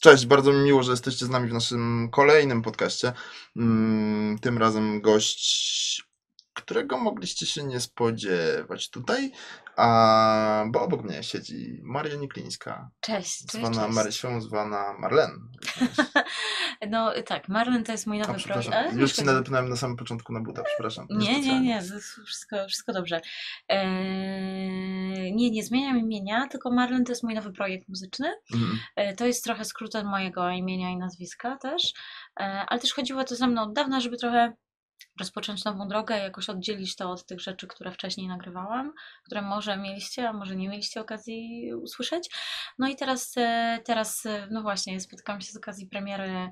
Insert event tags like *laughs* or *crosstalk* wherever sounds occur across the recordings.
Cześć, bardzo mi miło, że jesteście z nami w naszym kolejnym podcaście. Mm, Tym razem gość, którego mogliście się nie spodziewać tutaj, a, bo obok mnie siedzi Maria Niklińska, Cześć, cześć, zwana cześć. Marysią, zwana Marlen. *laughs* No tak, Marlen to jest mój nowy projekt. już ci nadepnąłem na samym początku na buta, przepraszam. Nie, nie, nie, jest wszystko, wszystko dobrze. Eee, nie, nie zmieniam imienia, tylko Marlen to jest mój nowy projekt muzyczny. Mhm. E, To jest trochę skrótem mojego imienia i nazwiska też, E, ale też chodziło to ze mną od dawna, żeby trochę rozpocząć nową drogę jakoś oddzielić to od tych rzeczy, które wcześniej nagrywałam, które może mieliście, a może nie mieliście okazji usłyszeć. No i teraz, e, teraz no właśnie, spotkałam się z okazji premiery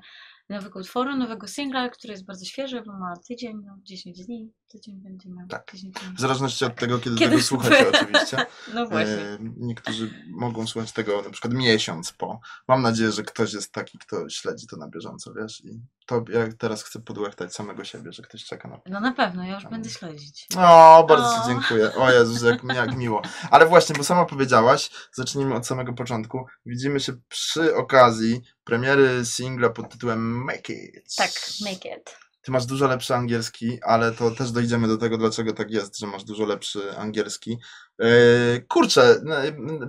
nowego utworu, nowego singla, który jest bardzo świeży, bo ma tydzień, no 10 dni, tydzień będzie miał. Tak. Tydzień temu. W zależności od tego, kiedy, Kiedy tego słuchacie oczywiście. *laughs* No właśnie. E, Niektórzy mogą słuchać tego na przykład miesiąc po. Mam nadzieję, że ktoś jest taki, kto śledzi to na bieżąco, wiesz? I to ja teraz chcę podłechtać samego siebie, że ktoś czeka na No na pewno, ja już będę śledzić. O, bardzo Ci O. dziękuję. O Jezus, jak, jak miło. Ale właśnie, bo sama powiedziałaś, zacznijmy od samego początku. Widzimy się przy okazji premiery singla pod tytułem Make It. Tak, make it. Ty masz dużo lepszy angielski, ale to też dojdziemy do tego, dlaczego tak jest, że masz dużo lepszy angielski. Yy, kurczę,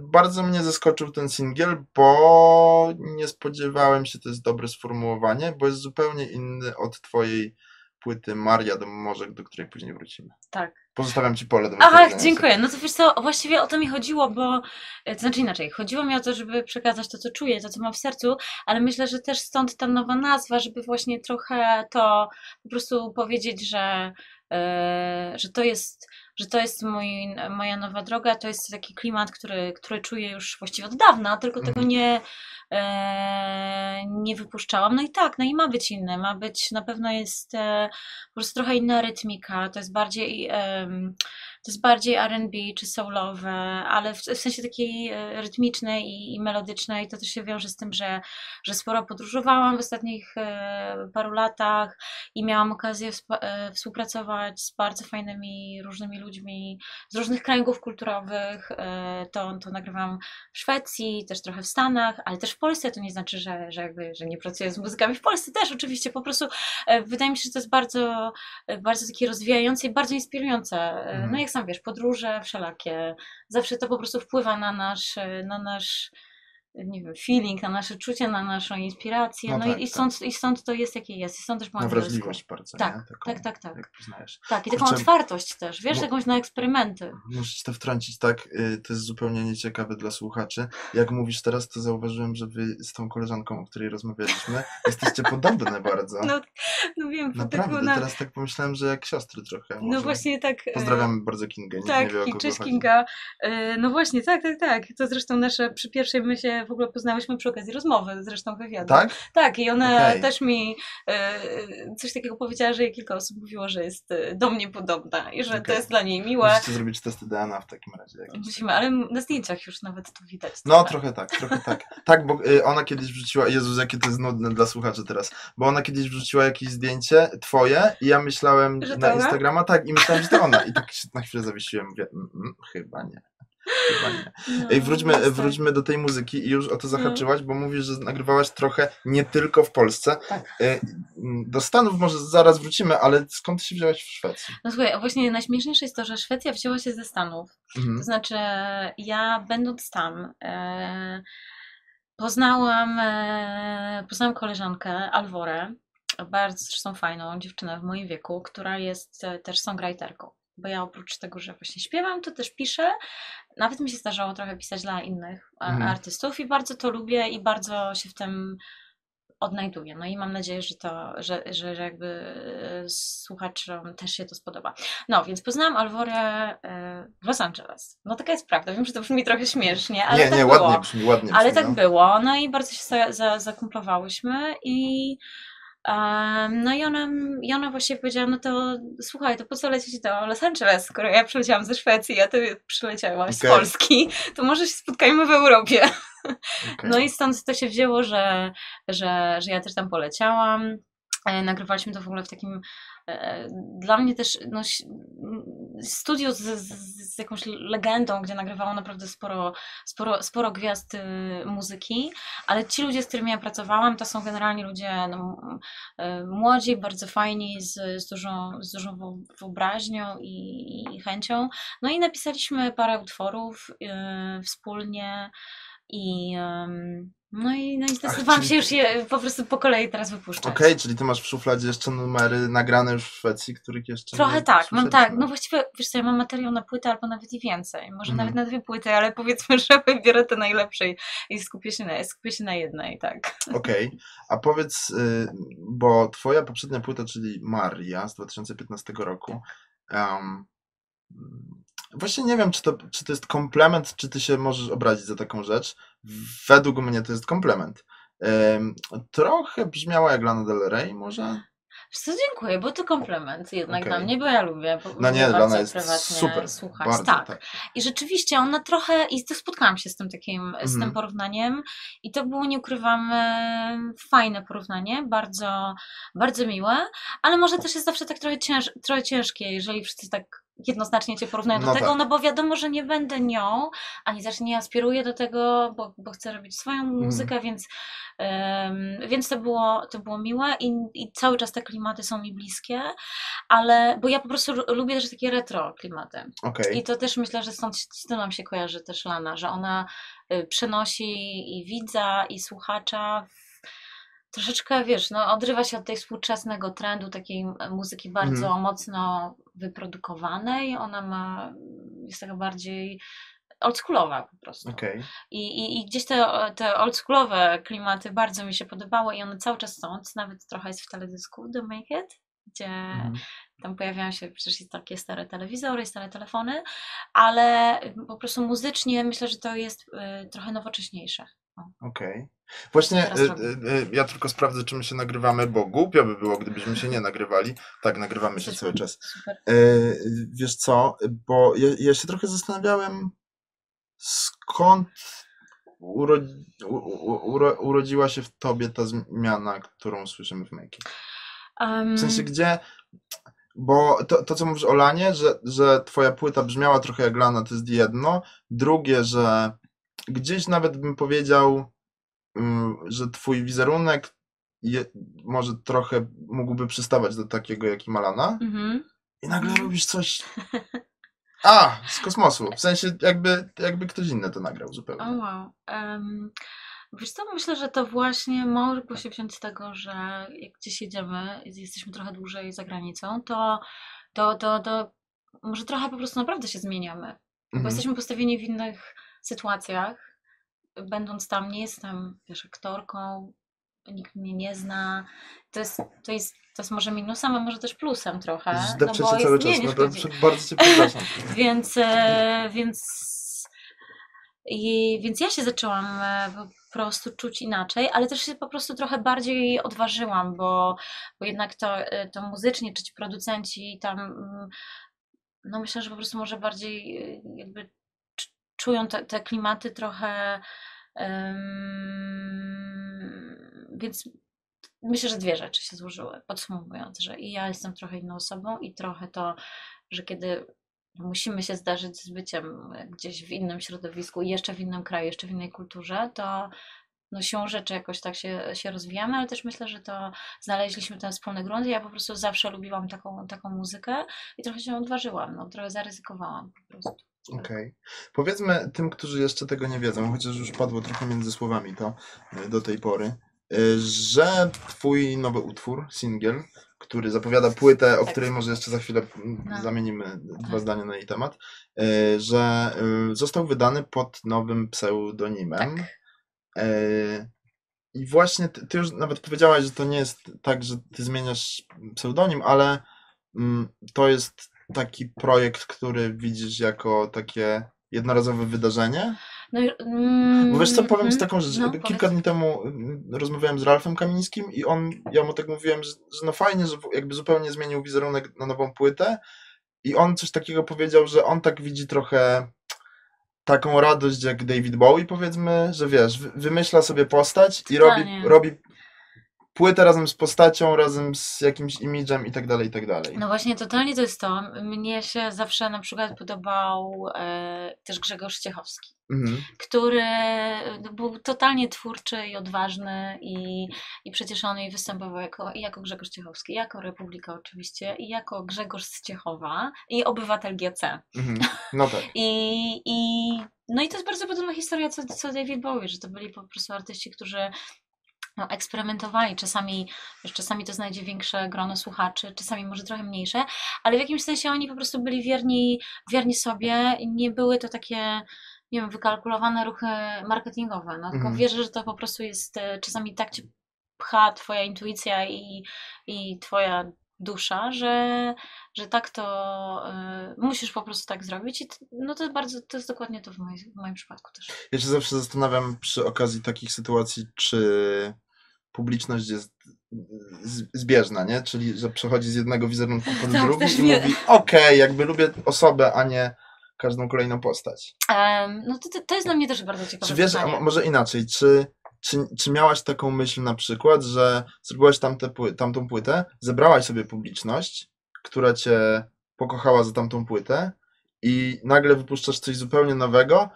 bardzo mnie zaskoczył ten singiel, bo nie spodziewałem się, to jest dobre sformułowanie, bo jest zupełnie inny od twojej płyty Maria do Morzek, do której później wrócimy. Tak. Pozostawiam ci pole do się. dziękuję. No to wiesz co, właściwie o to mi chodziło, bo, e, to znaczy inaczej, chodziło mi o to, żeby przekazać to, co czuję, to, co mam w sercu, ale myślę, że też stąd ta nowa nazwa, żeby właśnie trochę to po prostu powiedzieć, że, e, że to jest, że to jest mój, moja nowa droga, to jest taki klimat, który, który czuję już właściwie od dawna, tylko tego Mhm. nie, e, nie wypuszczałam. No i tak, no i ma być inny, ma być, na pewno jest e, po prostu trochę inna rytmika, to jest bardziej... em, to jest bardziej R&B czy soulowe, ale w, w sensie takiej e, rytmicznej i, i melodycznej. To też się wiąże z tym, że, że sporo podróżowałam w ostatnich e, paru latach i miałam okazję e, współpracować z bardzo fajnymi różnymi ludźmi z różnych kręgów kulturowych. To, to nagrywam w Szwecji, też trochę w Stanach, ale też w Polsce. To nie znaczy, że, że, jakby, że nie pracuję z muzykami w Polsce też oczywiście. Po prostu wydaje mi się, że to jest bardzo, bardzo takie rozwijające i bardzo inspirujące. Mhm. No jak sam wiesz, podróże wszelakie, zawsze to po prostu wpływa na nasz, na nasz nie wiem, feeling, na nasze czucie, na naszą inspirację. No No, tak, i, tak. stąd, i stąd to jest jakie jest. I stąd też angielsku. wrażliwość bardzo, Tak, nie? Taką, tak, tak, tak. Jak. Tak, i taką Kurczę, otwartość też, wiesz, bo- jakąś na eksperymenty. Muszę ci to wtrącić tak, y, to jest zupełnie nieciekawe dla słuchaczy. Jak mówisz teraz, to zauważyłem, że wy z tą koleżanką, o której rozmawialiśmy, jesteście podobne bardzo. No, no wiem, Naprawdę, tego na... teraz tak pomyślałem, że jak siostry trochę. No może. właśnie tak. e, Pozdrawiam bardzo Kingę, Tak, nie wie o kogo cześć chodzi. Kinga. E, No właśnie, tak, tak, tak. To zresztą nasze, przy pierwszej my się w ogóle poznałyśmy przy okazji rozmowy, zresztą wywiadu. Tak? Tak, i ona Okej. też mi e, coś takiego powiedziała, że jej kilka osób mówiło, że jest e, do mnie podobna i że to Okej. jest dla niej miłe. Musicie zrobić testy DNA w takim razie. Musimy, ale na zdjęciach już nawet to widać. No, trochę tak, trochę tak. Tak, bo ona kiedyś wrzuciła, Jezus, jakie to jest nudne dla słuchaczy teraz, bo ona kiedyś wrzuciła jakieś zdjęcie twoje i ja myślałem na to ona? Instagrama, tak, i myślałem, że to ona. I tak się na chwilę zawiesiłem, mówię, mm, mm, chyba nie. No, Ej, wróćmy, wróćmy do tej muzyki i już o to No. zahaczyłaś, bo mówisz, że nagrywałaś trochę nie tylko w Polsce. Tak. Y, Do Stanów może zaraz wrócimy, ale skąd się wziąłeś w Szwecji? No słuchaj, właśnie najśmieszniejsze jest to, że Szwecja wzięła się ze Stanów. Mhm. To znaczy, ja będąc tam, e, poznałam, e, poznałam koleżankę Alvorę, bardzo zresztą fajną dziewczynę w moim wieku, która jest e, też songwriterką. Bo ja oprócz tego, że właśnie śpiewam, to też piszę. Nawet mi się zdarzało trochę pisać dla innych e, Mhm. artystów i bardzo to lubię i bardzo się w tym odnajduję. No i mam nadzieję, że to, że, że, że jakby e, słuchaczom też się to spodoba. No, więc poznałam Alvorę e, w Los Angeles. No taka jest prawda. Wiem, że to brzmi trochę śmiesznie, ale nie, tak nie, było. ładnie brzmi, ładnie Ale brzmi, tak no. było. No i bardzo się za, za, zakumplowałyśmy i no i ona, i ona właśnie powiedziała, no to słuchaj, to po co lecieć do Los Angeles, skoro ja przyleciałam ze Szwecji, a ty przyleciałaś z Okej. Polski, *laughs* to może się spotkajmy w Europie. Okej. No i stąd to się wzięło, że, że, że ja też tam poleciałam. E, Nagrywaliśmy to w ogóle w takim dla mnie też no, studio z, z, z jakąś legendą, gdzie nagrywało naprawdę sporo, sporo, sporo gwiazd y, muzyki, ale ci ludzie, z którymi ja pracowałam, to są generalnie ludzie no, y, młodzi, bardzo fajni, z, z, dużą, z dużą wyobraźnią i, i chęcią. No i napisaliśmy parę utworów y, wspólnie i no i, no i zdecydowałam czyli- się już je po prostu po kolei teraz wypuszczać. Okej, czyli ty masz w szufladzie jeszcze numery nagrane już w Szwecji, których jeszcze Trochę nie tak, mam tak. No właściwie, wiesz co, ja mam materiał na płytę albo nawet i więcej. Może Mhm. nawet na dwie płyty, ale powiedzmy, *laughs* że wybiorę te najlepsze i- i skupię się na, skupię się na jednej, tak. *laughs* Okej, a powiedz, y, bo twoja poprzednia płyta, czyli Maria z 2015 roku, em, właśnie nie wiem, czy to, czy to jest komplement, czy ty się możesz obrazić za taką rzecz. Według mnie to jest komplement. Em, trochę brzmiała jak Lana Del Rey może? Wiesz co, dziękuję, bo to komplement jednak Okej. dla mnie, bo ja lubię No nie, bardzo Lana jest prywatnie super, słuchać. bardzo, tak. tak. I rzeczywiście ona trochę, i to spotkałam się z tym takim, z tym Mhm. porównaniem i to było, nie ukrywam, e, fajne porównanie, bardzo, bardzo miłe, ale może też jest zawsze tak trochę, cięż, trochę ciężkie, jeżeli wszyscy tak jednoznacznie cię porównują do No tego, tak. no bo wiadomo, że nie będę nią, ani też nie aspiruję do tego, bo, bo chcę robić swoją Mhm. muzykę, więc, em, więc to było, to było miłe i, i cały czas te klimaty są mi bliskie, ale, bo ja po prostu lu- lubię też takie retro klimaty. Okej. I to też myślę, że stąd tym nam się kojarzy też Lana, że ona y, przenosi i widza, i słuchacza troszeczkę, wiesz, no, odrywa się od tej współczesnego trendu takiej m- muzyki bardzo Mhm. mocno wyprodukowanej. Ona ma, jest taka bardziej oldschoolowa po prostu. Okej. I, i, I gdzieś te, te oldschoolowe klimaty bardzo mi się podobały i one cały czas są, co nawet trochę jest w teledysku The Make It, gdzie Mhm. tam pojawiają się przecież takie stare telewizory, stare telefony, ale po prostu muzycznie myślę, że to jest y, trochę nowocześniejsze. Okej. Właśnie Teraz y, y, y, ja tylko sprawdzę, czy my się nagrywamy, bo głupio by było, gdybyśmy się nie nagrywali. Tak, nagrywamy się cały czas. Y, wiesz co, bo ja, ja się trochę zastanawiałem, skąd uro, u, u, uro, urodziła się w tobie ta zmiana, którą słyszymy w. Um, W sensie, gdzie... Bo to, to co mówisz o Lanie, że, że twoja płyta brzmiała trochę jak Lana, to jest jedno. Drugie, że gdzieś nawet bym powiedział, ym, że twój wizerunek je, może trochę mógłby przystawać do takiego, jaki ma Lana. mhm. I nagle robisz coś... *laughs* A, z kosmosu. W sensie jakby, jakby ktoś inny to nagrał zupełnie. wow. Um, wiesz co, myślę, że to właśnie mogło się wziąć z tego, że jak gdzieś jedziemy, i jesteśmy trochę dłużej za granicą, to, to, to, to może trochę po prostu naprawdę się zmieniamy. Bo Mhm. jesteśmy postawieni w innych sytuacjach. Będąc tam, nie jestem, wiesz, aktorką, nikt mnie nie zna. To jest, to jest, to jest może minusem, a może też plusem trochę. No Zdepczę bo cię cały czas, szkodzi. bardzo cię przepraszam. *laughs* Więc, e, więc, i, więc ja się zaczęłam e, po prostu czuć inaczej, ale też się po prostu trochę bardziej odważyłam, bo, bo jednak to, e, to muzycznie, czy ci producenci tam, mm, no myślę, że po prostu może bardziej jakby czują te, te klimaty trochę, em, więc myślę, że dwie rzeczy się złożyły, podsumowując, że i ja jestem trochę inną osobą i trochę to, że kiedy musimy się zdarzyć z byciem gdzieś w innym środowisku, jeszcze w innym kraju, jeszcze w innej kulturze, to no siłą rzeczy jakoś tak się, się rozwijamy, ale też myślę, że to znaleźliśmy ten wspólny grunt ja po prostu zawsze lubiłam taką, taką muzykę i trochę się odważyłam, no trochę zaryzykowałam po prostu. Okej. Powiedzmy tym, którzy jeszcze tego nie wiedzą, chociaż już padło trochę między słowami to y, do tej pory, y, że twój nowy utwór, singiel, który zapowiada płytę, o Tak. której może jeszcze za chwilę mm, No. zamienimy dwa Tak. zdania na jej temat, y, że został wydany pod nowym pseudonimem. Tak. Y, I właśnie ty, ty już nawet powiedziałaś, że to nie jest tak, że ty zmieniasz pseudonim, ale mm, to jest taki projekt, który widzisz jako takie jednorazowe wydarzenie. No, mm, Bo wiesz co, powiem ci mhm. taką rzecz. No, Kilka powiedz. dni temu mm, rozmawiałem z Ralfem Kamińskim i on, ja mu tak mówiłem, że, że no fajnie, że jakby zupełnie zmienił wizerunek na nową płytę i on coś takiego powiedział, że on tak widzi trochę taką radość jak David Bowie powiedzmy, że wiesz, wy- wymyśla sobie postać i robi, robi płytę razem z postacią, razem z jakimś imidżem i tak dalej, i tak dalej. No właśnie, totalnie to jest to. Mnie się zawsze na przykład podobał e, też Grzegorz Ciechowski, Mhm. który no, był totalnie twórczy i odważny i, i przecież on jej występował jako, i jako Grzegorz Ciechowski, jako Republika oczywiście i jako Grzegorz z Ciechowa i obywatel GC. Mhm. No tak. *laughs* I, i, no i to jest bardzo podobna historia co, co David Bowie, że to byli po prostu artyści, którzy no, eksperymentowali. Czasami, wiesz, czasami to znajdzie większe grono słuchaczy, czasami może trochę mniejsze, ale w jakimś sensie oni po prostu byli wierni, wierni sobie i nie były to takie nie wiem, wykalkulowane ruchy marketingowe, no, tylko Mhm. wierzę, że to po prostu jest, e, czasami tak cię pcha twoja intuicja i, i twoja dusza, że, że tak to y, musisz po prostu tak zrobić i t- no to jest bardzo, to jest dokładnie to w, moj, w moim przypadku też. Ja się zawsze zastanawiam przy okazji takich sytuacji, czy publiczność jest zbieżna, nie? Czyli, że przechodzi z jednego wizerunku pod Tak, drugi i mówi, okej, jakby lubię osobę, a nie każdą kolejną postać. Em, no to, to, jest dla mnie też bardzo ciekawe Czy wiesz, może inaczej, czy, czy, czy miałaś taką myśl na przykład, że zrobiłaś tamte, tamtą płytę, zebrałaś sobie publiczność, która cię pokochała za tamtą płytę i nagle wypuszczasz coś zupełnie nowego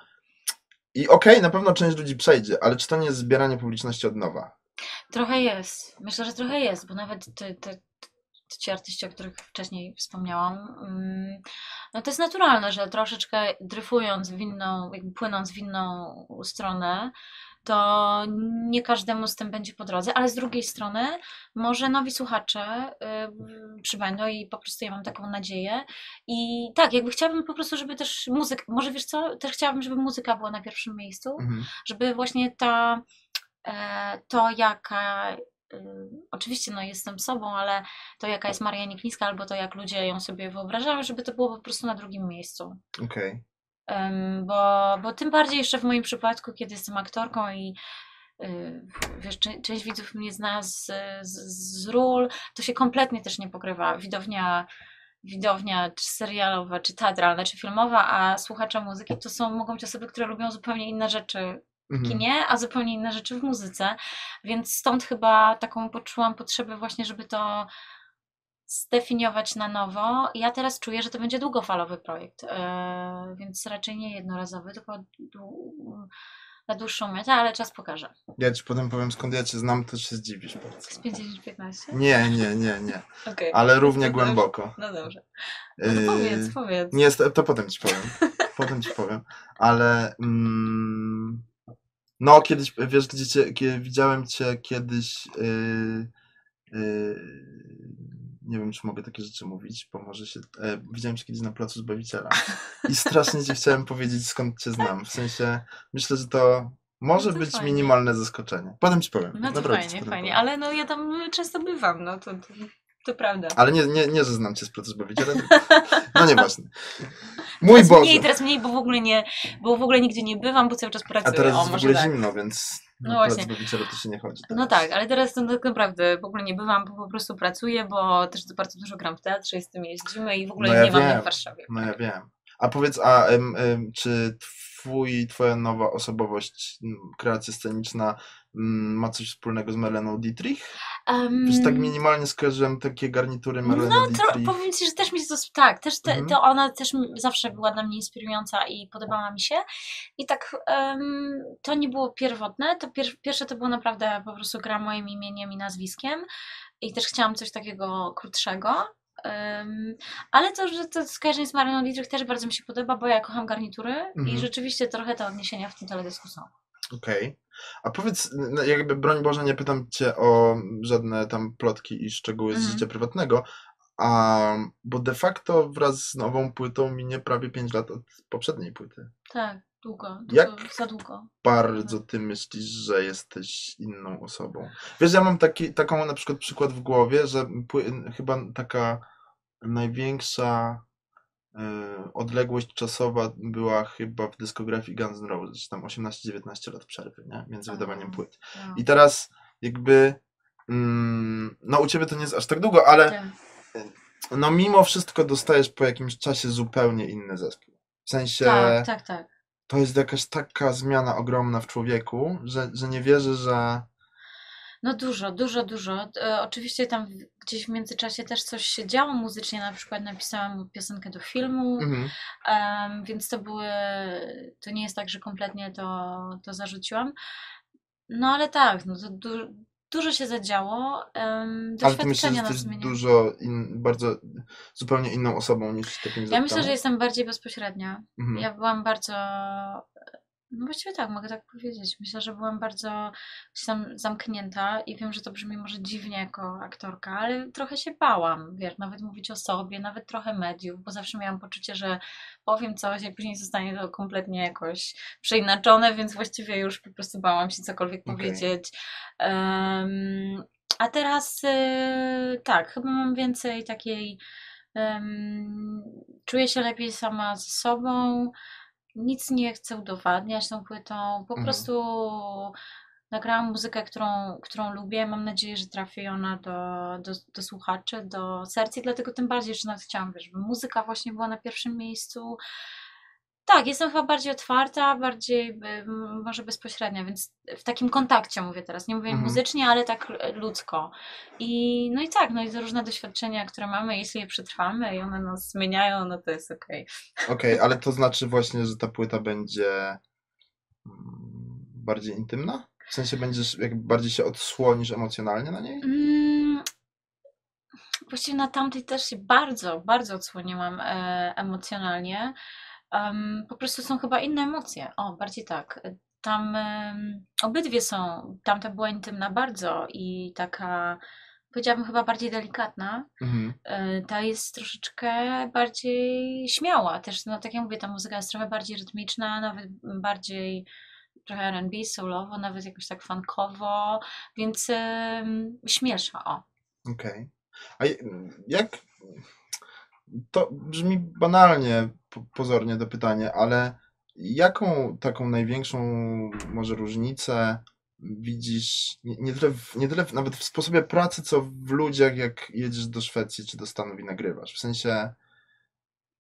i okej, na pewno część ludzi przejdzie, ale czy to nie jest zbieranie publiczności od nowa? Trochę jest. Myślę, że trochę jest, bo nawet te, ci artyści, o których wcześniej wspomniałam, mm, no to jest naturalne, że troszeczkę dryfując w inną, płynąc w inną stronę, to nie każdemu z tym będzie po drodze, ale z drugiej strony może nowi słuchacze y, przybędą i po prostu ja mam taką nadzieję. I tak, jakby chciałabym po prostu, żeby też muzyka, może wiesz co, też chciałabym, żeby muzyka była na pierwszym miejscu, Mhm. żeby właśnie ta, e, to jaka, y, oczywiście no jestem sobą, ale to jaka jest Maria Niklińska albo to jak ludzie ją sobie wyobrażają, żeby to było po prostu na drugim miejscu. Okej. Em, bo, bo tym bardziej jeszcze w moim przypadku, kiedy jestem aktorką i y, wiesz, część widzów mnie zna z, z, z ról, to się kompletnie też nie pokrywa widownia, widownia czy serialowa, czy teatralna, czy filmowa, a słuchacze muzyki to są, mogą być osoby, które lubią zupełnie inne rzeczy w Mhm. kinie, a zupełnie inne rzeczy w muzyce, więc stąd chyba taką poczułam potrzebę właśnie, żeby to zdefiniować na nowo. Ja teraz czuję, że to będzie długofalowy projekt, e, więc raczej nie jednorazowy, tylko na dłuższą metę, ale czas pokaże. Ja ci potem powiem, skąd ja cię znam, to się zdziwisz bardzo. Z 50-15? Nie, nie, nie, nie. Okej. Ale równie Dobrze. głęboko. No dobrze. No to Yy, powiedz, powiedz. Nie, to potem ci powiem. Potem ci powiem. Ale mm, no, kiedyś, wiesz, gdzie cię, widziałem cię kiedyś. Yy, yy, nie wiem, czy mogę takie rzeczy mówić, bo może się. E, widziałem cię kiedyś na placu Zbawiciela. I strasznie ci chciałem *laughs* powiedzieć, skąd cię znam. W sensie, myślę, że to może No być fajnie. minimalne zaskoczenie. Potem ci powiem. No to Naprawdę fajnie, fajnie, powiem. ale no ja tam często bywam, no to, to, to prawda. Ale nie, nie, nie, że znam cię z placu Zbawiciela. No nieważne. Mój teraz Boże. mniej, teraz mniej, bo w ogóle nie, bo w ogóle nigdzie nie bywam, bo cały czas A pracuję. teraz o, jest w ogóle tak. zimno, więc No na właśnie. Zbawiciela to się nie chodzi. No teraz. tak, ale teraz to tak naprawdę w ogóle nie bywam, bo po prostu pracuję, bo też bardzo dużo gram w teatrze, z tym jeździmy i w ogóle No ja nie mam wiem. w Warszawie. No ja wiem. A powiedz, a em, em, czy twój, twoja nowa osobowość, kreacja sceniczna ma coś wspólnego z Meleną Dietrich? Um, Wiesz, tak minimalnie skojarzyłem takie garnitury Meleny No, Dietrich. powiem Ci, że też mi to, tak, też te, Mhm. to ona też zawsze była dla mnie inspirująca i podobała mi się. I tak em, to nie było pierwotne, to pier, pierwsze to było naprawdę po prostu gra moim imieniem i nazwiskiem i też chciałam coś takiego krótszego. Em, ale to, że to skojarzenie z Marianą Dietrich też bardzo mi się podoba, bo ja kocham garnitury i Mhm. rzeczywiście trochę te odniesienia w tym teledysku są. Okej. A powiedz, jakby broń Boże, nie pytam cię o żadne tam plotki i szczegóły z Mhm. życia prywatnego, a, bo de facto wraz z nową płytą minie prawie 5 lat od poprzedniej płyty. Tak, długo, długo Jak- za długo. bardzo ty myślisz, że jesteś inną osobą. Wiesz, ja mam taki, taką na przykład przykład w głowie, że chyba taka największa odległość czasowa była chyba w dyskografii Guns N' Roses, tam 18-19 lat przerwy, nie? Między wydawaniem Aha. płyt. No. I teraz jakby mm, no u ciebie to nie jest aż tak długo, ale Tak. no mimo wszystko dostajesz po jakimś czasie zupełnie inny zespół. W sensie tak, tak, tak. to jest jakaś taka zmiana ogromna w człowieku, że, że nie wierzę, że. No dużo, dużo, dużo. E, oczywiście tam gdzieś w międzyczasie też coś się działo muzycznie, na przykład napisałam piosenkę do filmu, Mhm. więc to były, to nie jest tak, że kompletnie to, to zarzuciłam. No ale tak, no to du dużo się zadziało, em, Ale ty myślisz, że doświadczenia nas jesteś dużo, in, bardzo, zupełnie inną osobą niż 5 Ja myślę, że jestem bardziej bezpośrednia. Mhm. Ja byłam bardzo. No właściwie tak, mogę tak powiedzieć. Myślę, że byłam bardzo tam zamknięta i wiem, że to brzmi może dziwnie jako aktorka, ale trochę się bałam, wiesz, nawet mówić o sobie, nawet trochę mediów, bo zawsze miałam poczucie, że powiem coś, a później zostanie to kompletnie jakoś przeinaczone, więc właściwie już po prostu bałam się cokolwiek Okej. powiedzieć. Em, a teraz y, tak, chyba mam więcej takiej. em, czuję się lepiej sama ze sobą. Nic nie chcę udowadniać tą płytą. Po Mhm. prostu nagrałam muzykę, którą, którą lubię. Mam nadzieję, że trafi ona do, do, do słuchaczy, do serc i dlatego tym bardziej jeszcze nawet chciałam, wiesz, żeby muzyka właśnie była na pierwszym miejscu. Tak, jestem chyba bardziej otwarta, bardziej y, może bezpośrednia, więc w takim kontakcie mówię teraz. Nie mówię Mhm. muzycznie, ale tak ludzko. I no i tak, no i różne doświadczenia, które mamy, jeśli je przetrwamy i one nas zmieniają, no to jest okej. Okej, ale to znaczy właśnie, że ta płyta będzie mm, bardziej intymna? W sensie będziesz jakby bardziej się odsłonisz emocjonalnie na niej? Mm, Właściwie na tamtej też się bardzo, bardzo odsłoniłam e, emocjonalnie. Em, po prostu są chyba inne emocje. O, bardziej tak. Tam em, obydwie są. Tamta była intymna bardzo i taka, powiedziałabym, chyba bardziej delikatna. Mhm. E, Ta jest troszeczkę bardziej śmiała. Też, no tak jak mówię, ta muzyka jest trochę bardziej rytmiczna, nawet bardziej trochę R&B, soulowo, nawet jakoś tak funkowo, więc śmiesza, o. Okej. A je- jak... To brzmi banalnie, pozornie to pytanie, ale jaką taką największą może różnicę widzisz, nie, nie, tyle w, nie tyle w, nawet w sposobie pracy, co w ludziach, jak jedziesz do Szwecji czy do Stanów i nagrywasz? W sensie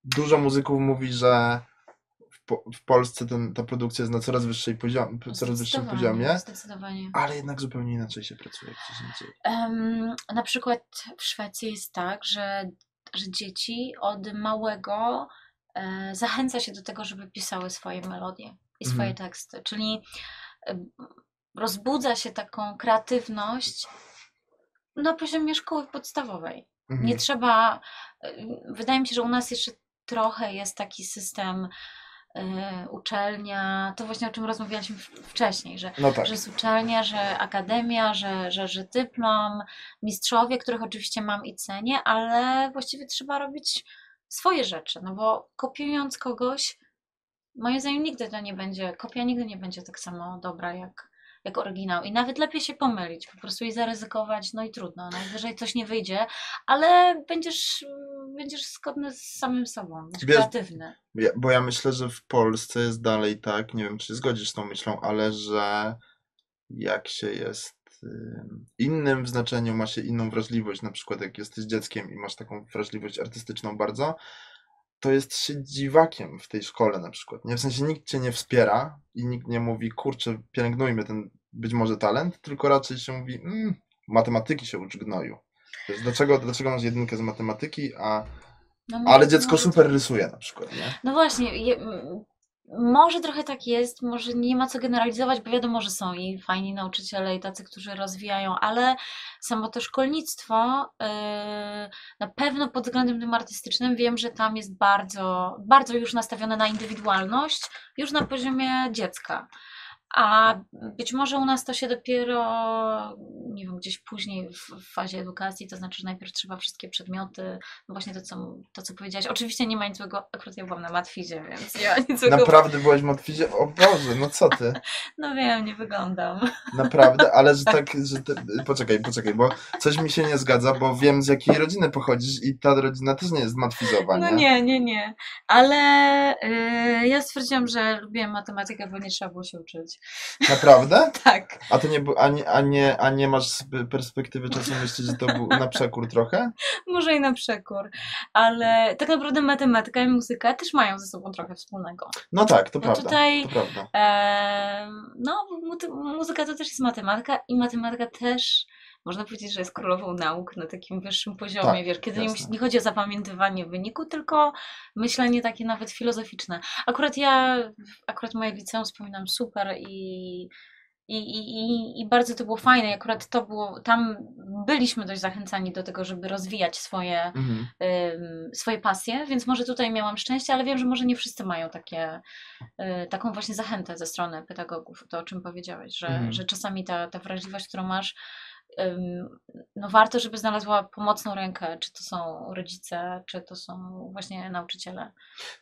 dużo muzyków mówi, że w, po, w Polsce ten, ta produkcja jest na coraz wyższej poziom, coraz wyższym poziomie, Zdecydowanie. ale jednak zupełnie inaczej się pracuje gdzieś indziej. Em, na przykład w Szwecji jest tak, że, że dzieci od małego zachęca się do tego, żeby pisały swoje melodie i swoje Mhm. teksty. Czyli e, rozbudza się taką kreatywność na poziomie szkoły podstawowej. Mhm. Nie trzeba. y, Wydaje mi się, że u nas jeszcze trochę jest taki system y, uczelnia, to właśnie o czym rozmawialiśmy wcześniej, że, No tak. że jest uczelnia, że akademia, że, że, że dyplom, mistrzowie, których oczywiście mam i cenię, ale właściwie trzeba robić swoje rzeczy, no bo kopiując kogoś, moim zdaniem nigdy to nie będzie, kopia nigdy nie będzie tak samo dobra jak, jak oryginał. I nawet lepiej się pomylić, po prostu i zaryzykować, no i trudno, najwyżej coś nie wyjdzie, ale będziesz, będziesz zgodny z samym sobą, będziesz Wiesz- kreatywny. Bo ja myślę, że w Polsce jest dalej tak, nie wiem, czy zgodzisz z tą myślą, ale że jak się jest innym w znaczeniu, ma się inną wrażliwość, na przykład jak jesteś dzieckiem i masz taką wrażliwość artystyczną bardzo, to jest się dziwakiem w tej szkole na przykład. Nie? W sensie nikt cię nie wspiera i nikt nie mówi, kurczę, pielęgnujmy ten być może talent, tylko raczej się mówi, mm, matematyki się ucz gnoju. Wiesz, dlaczego, dlaczego masz jedynkę z matematyki, a, No, ale dziecko super rysuje na przykład, nie? No właśnie, je, może trochę tak jest, może nie ma co generalizować, bo wiadomo, że są i fajni nauczyciele, i tacy, którzy rozwijają, ale samo to szkolnictwo, yy, na pewno pod względem tym artystycznym wiem, że tam jest bardzo, bardzo już nastawione na indywidualność, już na poziomie dziecka. A być może u nas to się dopiero, nie wiem, gdzieś później w, fazie edukacji, to znaczy, że najpierw trzeba wszystkie przedmioty, no właśnie to co, to, co powiedziałaś. Oczywiście nie ma nic złego, akurat ja byłam na matwizie, więc ja nic złego, Naprawdę byłaś w matwizie? O Boże, no co ty? *laughs* no wiem, nie wyglądam. Naprawdę, ale że *laughs* tak, że ty, poczekaj, poczekaj, bo coś mi się nie zgadza, bo wiem z jakiej rodziny pochodzisz i ta rodzina też nie jest matwizowa, No nie? nie, nie, nie. Ale y, ja stwierdziłam, że lubię matematykę, bo nie trzeba było się uczyć. Naprawdę? *laughs* Tak. A to nie, bu- a nie, a nie, a nie masz z perspektywy czasu myśleć, że to był na przekór trochę? *laughs* Może i na przekór, ale tak naprawdę matematyka i muzyka też mają ze sobą trochę wspólnego. No tak, to No prawda. tutaj- To prawda. Em, no, mu- muzyka to też jest matematyka i matematyka też można powiedzieć, że jest królową nauk na takim wyższym poziomie, Tak, wiesz, kiedy nie, jasne. nie chodzi o zapamiętywanie wyniku, tylko myślenie takie nawet filozoficzne. Akurat ja, akurat moje liceum wspominam super i i, i, i, bardzo to było fajne. I akurat to było, tam byliśmy dość zachęcani do tego, żeby rozwijać swoje, Mhm. ym, swoje pasje, więc może tutaj miałam szczęście, ale wiem, że może nie wszyscy mają takie, y, taką właśnie zachętę ze strony pedagogów, to o czym powiedziałeś, że, Mhm. że czasami ta, ta wrażliwość, którą masz, no warto, żeby znalazła pomocną rękę, czy to są rodzice, czy to są właśnie nauczyciele.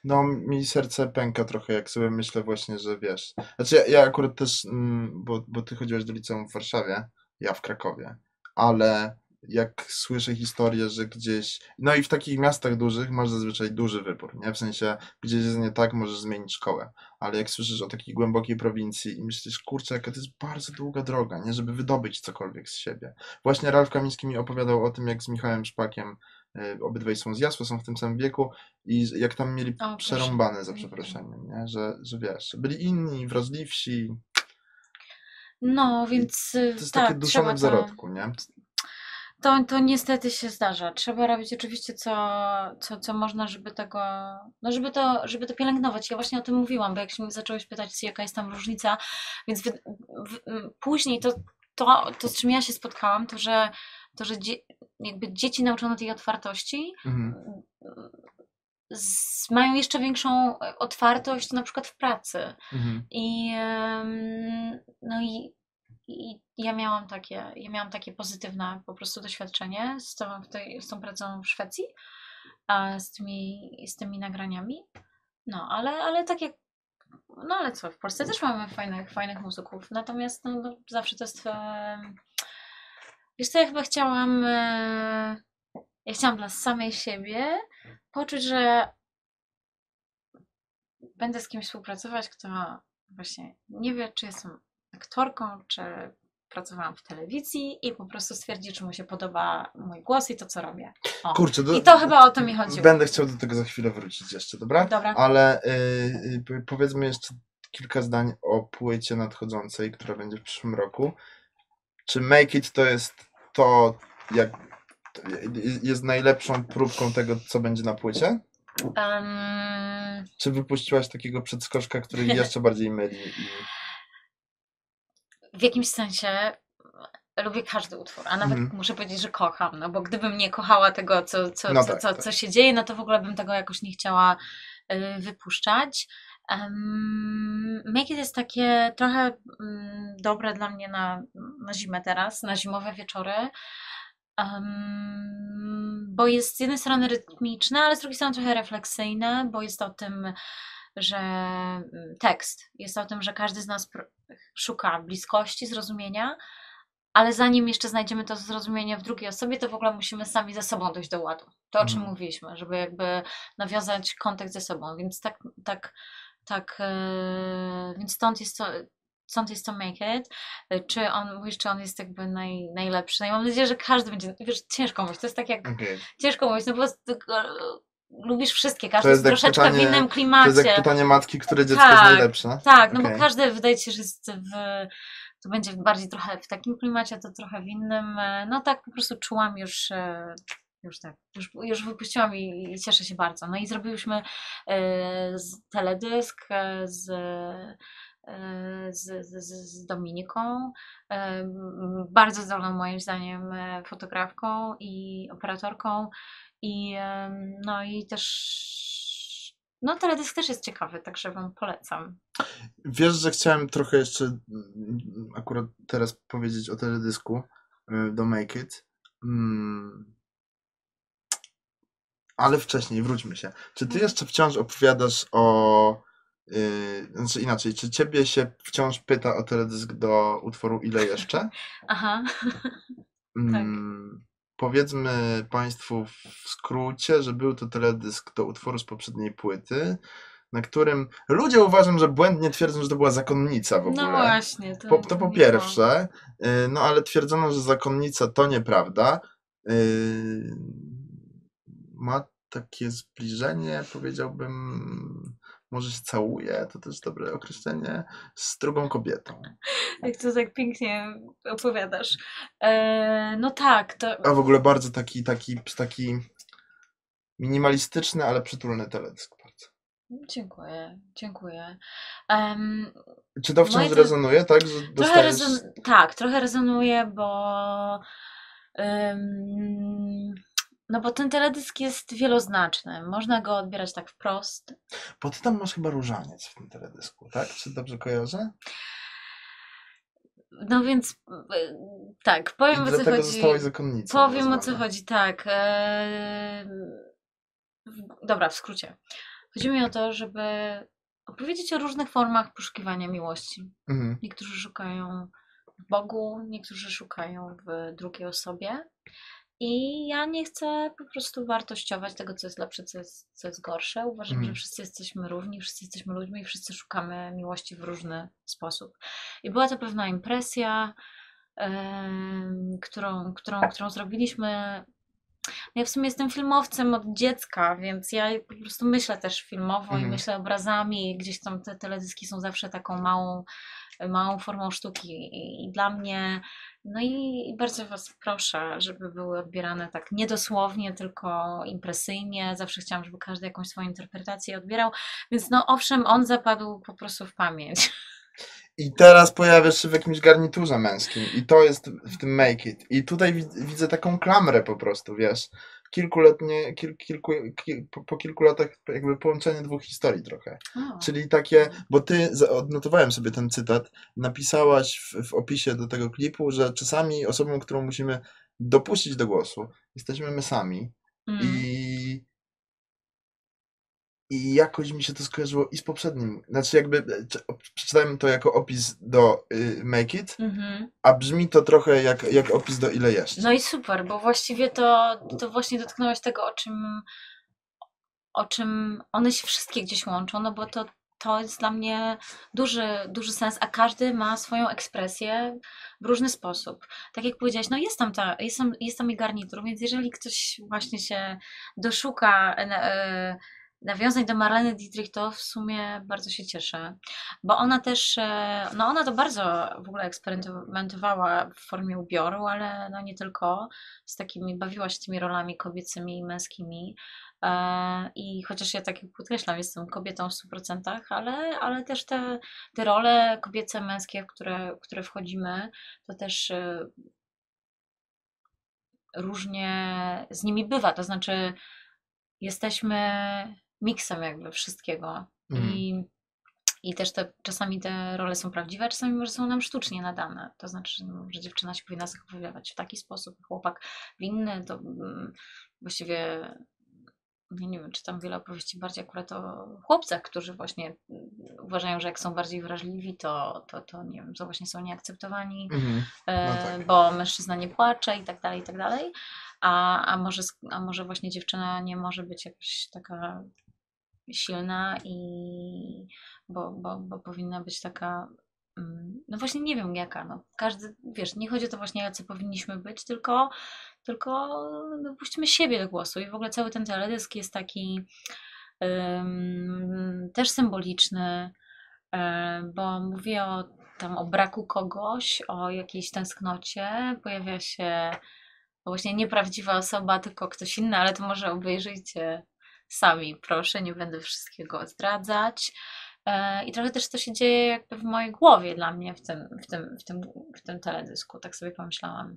No, mi serce pęka trochę, jak sobie myślę właśnie, że wiesz. Znaczy, ja, ja akurat też, mm, bo, bo ty chodziłeś do liceum w Warszawie, ja w Krakowie, ale jak słyszę historię, że gdzieś, no i w takich miastach dużych masz zazwyczaj duży wybór, nie? W sensie, gdzieś jest nie tak, możesz zmienić szkołę, ale jak słyszysz o takiej głębokiej prowincji i myślisz, kurczę, jaka to jest bardzo długa droga, nie? Żeby wydobyć cokolwiek z siebie. Właśnie Ralf Kamiński mi opowiadał o tym, jak z Michałem Szpakiem, y, obydwaj są z Jasła, są w tym samym wieku i jak tam mieli O, przerąbane, za przeproszeniem, nie? Że, że wiesz, byli inni, wrażliwsi, No, więc y, to jest tak, takie duszone w zarodku, nie? To, to niestety się zdarza. Trzeba robić oczywiście co, co, co można, żeby tego, no żeby to, żeby to pielęgnować. Ja właśnie o tym mówiłam, bo jak się mnie zacząłeś pytać, jaka jest tam różnica, więc wy, w, później to, to, to, z czym ja się spotkałam, to, że, to, że dzie, jakby dzieci nauczono tej otwartości, Mhm. z, mają jeszcze większą otwartość na przykład w pracy. Mhm. I no i, i ja miałam takie, ja miałam takie pozytywne po prostu doświadczenie z tą, z tą pracą w Szwecji, z tymi, z tymi nagraniami. No, ale, ale tak jak no ale co, w Polsce też mamy fajnych, fajnych muzyków, natomiast no, no, zawsze to jest em, wiesz ja chyba chciałam e, ja chciałam dla samej siebie poczuć, że będę z kimś współpracować, kto właśnie nie wie, czy jestem aktorką, czy pracowałam w telewizji i po prostu stwierdzi, czy mu się podoba mój głos i to, co robię. O. Kurczę, do, I to chyba o to mi chodziło. Będę chciał do tego za chwilę wrócić jeszcze, dobra? Dobra. Ale y, y, powiedzmy jeszcze kilka zdań o płycie nadchodzącej, która będzie w przyszłym roku. Czy Make It to jest to, jak jest najlepszą próbką tego, co będzie na płycie? Em, Czy wypuściłaś takiego przedskoczka, który *laughs* jeszcze bardziej myli? I... w jakimś sensie lubię każdy utwór, a nawet Mhm. muszę powiedzieć, że kocham, no bo gdybym nie kochała tego, co, co, No co, tak, co, tak. co się dzieje, no to w ogóle bym tego jakoś nie chciała y, wypuszczać. Um, Make It jest takie trochę mm, dobre dla mnie na, na zimę teraz, na zimowe wieczory. Um, bo jest z jednej strony rytmiczne, ale z drugiej strony trochę refleksyjne, bo jest o tym, że mm, tekst jest o tym, że każdy z nas szuka bliskości, zrozumienia, ale zanim jeszcze znajdziemy to zrozumienie w drugiej osobie, to w ogóle musimy sami ze sobą dojść do ładu. To, o czym Mhm. mówiliśmy, żeby jakby nawiązać kontakt ze sobą. Więc tak, tak, tak, yy, więc stąd jest to, stąd jest to Make It. Czy on, mówisz, czy on jest jakby naj, najlepszy? No i mam nadzieję, że każdy będzie, wiesz, ciężko mówić, to jest tak jak, Okej. ciężko mówić, no bo yy, lubisz wszystkie, To każdy jest jest troszeczkę w pytanie- innym To klimacie. jest jak pytanie matki, które dziecko Tak, jest najlepsze. Tak, no Okej. bo każdy wydaje się, że jest w, to będzie bardziej trochę w takim klimacie, to trochę w innym. No tak po prostu czułam już, e, już tak, już, już wypuściłam i, i cieszę się bardzo. No i zrobiłyśmy e, z teledysk e, z, z, z, z- Dominiką, bardzo zdolną moim zdaniem fotografką i operatorką i no i też no teledysk też jest ciekawy, także wam polecam. Wiesz, że chciałem trochę jeszcze mm, akurat teraz powiedzieć o teledysku y, do Make It. Mm. Ale wcześniej, wróćmy się. Czy ty Mhm. jeszcze wciąż opowiadasz o. Yy, znaczy inaczej, czy ciebie się wciąż pyta o teledysk do utworu Ile jeszcze? Aha. *laughs* Mm, Powiedzmy Państwu w skrócie, że był to teledysk do utworu z poprzedniej płyty. na którym ludzie uważam, że błędnie twierdzą, że to była zakonnica w ogóle. No właśnie. To, Po, to po pierwsze, y, no ale twierdzono, że zakonnica to nieprawda. Y, Ma takie zbliżenie, powiedziałbym, może się całuje, to też dobre określenie, z drugą kobietą. Jak to tak pięknie opowiadasz. E, no tak, to. A w ogóle bardzo taki, taki, taki minimalistyczny, ale przytulny teledysk. Dziękuję, dziękuję. Em, Czy to wciąż rezonuje, tak? Że trochę dostajesz... rezon... Tak, trochę rezonuje, bo. em, no bo ten teledysk jest wieloznaczny. Można go odbierać tak wprost. Bo ty tam masz chyba różaniec w tym teledysku, tak? Czy dobrze kojarzę? No więc tak, I powiem o co chodzi. Powiem o co chodzi, tak. E, w- Dobra, w skrócie. Chodzi mi o to, żeby opowiedzieć o różnych formach poszukiwania miłości. Mhm. Niektórzy szukają w Bogu, niektórzy szukają w drugiej osobie. I ja nie chcę po prostu wartościować tego, co jest lepsze, co jest, co jest gorsze. Uważam, Mhm. że wszyscy jesteśmy równi, wszyscy jesteśmy ludźmi i wszyscy szukamy miłości w różny sposób. I była to pewna impresja, em, którą, którą, którą zrobiliśmy. Ja w sumie jestem filmowcem od dziecka, więc ja po prostu myślę też filmowo i Mhm. myślę obrazami. Gdzieś tam te teledyski są zawsze taką małą, małą formą sztuki. I, i dla mnie, no i, bardzo Was proszę, żeby były odbierane tak niedosłownie, tylko impresyjnie. Zawsze chciałam, żeby każdy jakąś swoją interpretację odbierał. Więc no owszem, on zapadł po prostu w pamięć. *laughs* I teraz pojawiasz się w jakimś garniturze męskim i to jest w tym Make It. I tutaj wi- widzę taką klamrę po prostu, wiesz. Kilkuletnie, kil, kilku, kil, po, po kilku latach jakby połączenie dwóch historii trochę. Czyli takie, bo ty, odnotowałem sobie ten cytat, napisałaś w, w opisie do tego klipu, że czasami osobą, którą musimy dopuścić do głosu, jesteśmy my sami. Mm. I, I jakoś mi się to skojarzyło i z poprzednim. Znaczy jakby czy- przeczytałem to jako opis do y, Make It, Mhm. a brzmi to trochę jak, jak opis do Ile jeszcze. No i super, bo właściwie to, to właśnie dotknąłeś tego, o czym, o czym one się wszystkie gdzieś łączą, no bo to, to jest dla mnie duży, duży sens, a każdy ma swoją ekspresję w różny sposób. Tak jak powiedziałeś, no jest tam, ta, jest tam, jest tam i garnitur, więc jeżeli ktoś właśnie się doszuka e, nawiązań do Marleny Dietrich, to w sumie bardzo się cieszę, bo ona też, e, no ona to bardzo w ogóle eksperymentowała w formie ubioru, ale no nie tylko, z takimi, bawiła się tymi rolami kobiecymi i męskimi. E, I chociaż ja tak podkreślam, jestem kobietą w 100%, ale, ale też te, te role kobiece, męskie, w które, w które wchodzimy, to też e, różnie z nimi bywa. To znaczy, jesteśmy miksem jakby wszystkiego. Mhm. I, I też te, czasami te role są prawdziwe, a czasami może są nam sztucznie nadane. To znaczy, że, no, dziewczyna się powinna zachowywać w taki sposób, chłopak w inny. To mm, właściwie ja nie wiem, czytam wiele opowieści bardziej akurat o chłopcach, którzy właśnie mm, uważają, że jak są bardziej wrażliwi, to, to, to nie wiem, to właśnie są nieakceptowani Mhm. e, tak. bo mężczyzna nie płacze i tak dalej, i tak dalej. A, a, może, a może właśnie dziewczyna nie może być jakaś taka silna i bo, bo, bo powinna być taka mm, no właśnie nie wiem jaka, no. Każdy, wiesz, nie chodzi o to właśnie jacy powinniśmy być, tylko tylko no, puśćmy siebie do głosu. I w ogóle cały ten teledysk jest taki ym, też symboliczny, e, bo mówię o tam o braku kogoś, o jakiejś tęsknocie, pojawia się właśnie nieprawdziwa osoba, tylko ktoś inny, ale to może obejrzyjcie sami, proszę, nie będę wszystkiego zdradzać. E, I trochę też to się dzieje jakby w mojej głowie dla mnie w tym, w tym, w tym, w tym teledysku, tak sobie pomyślałam.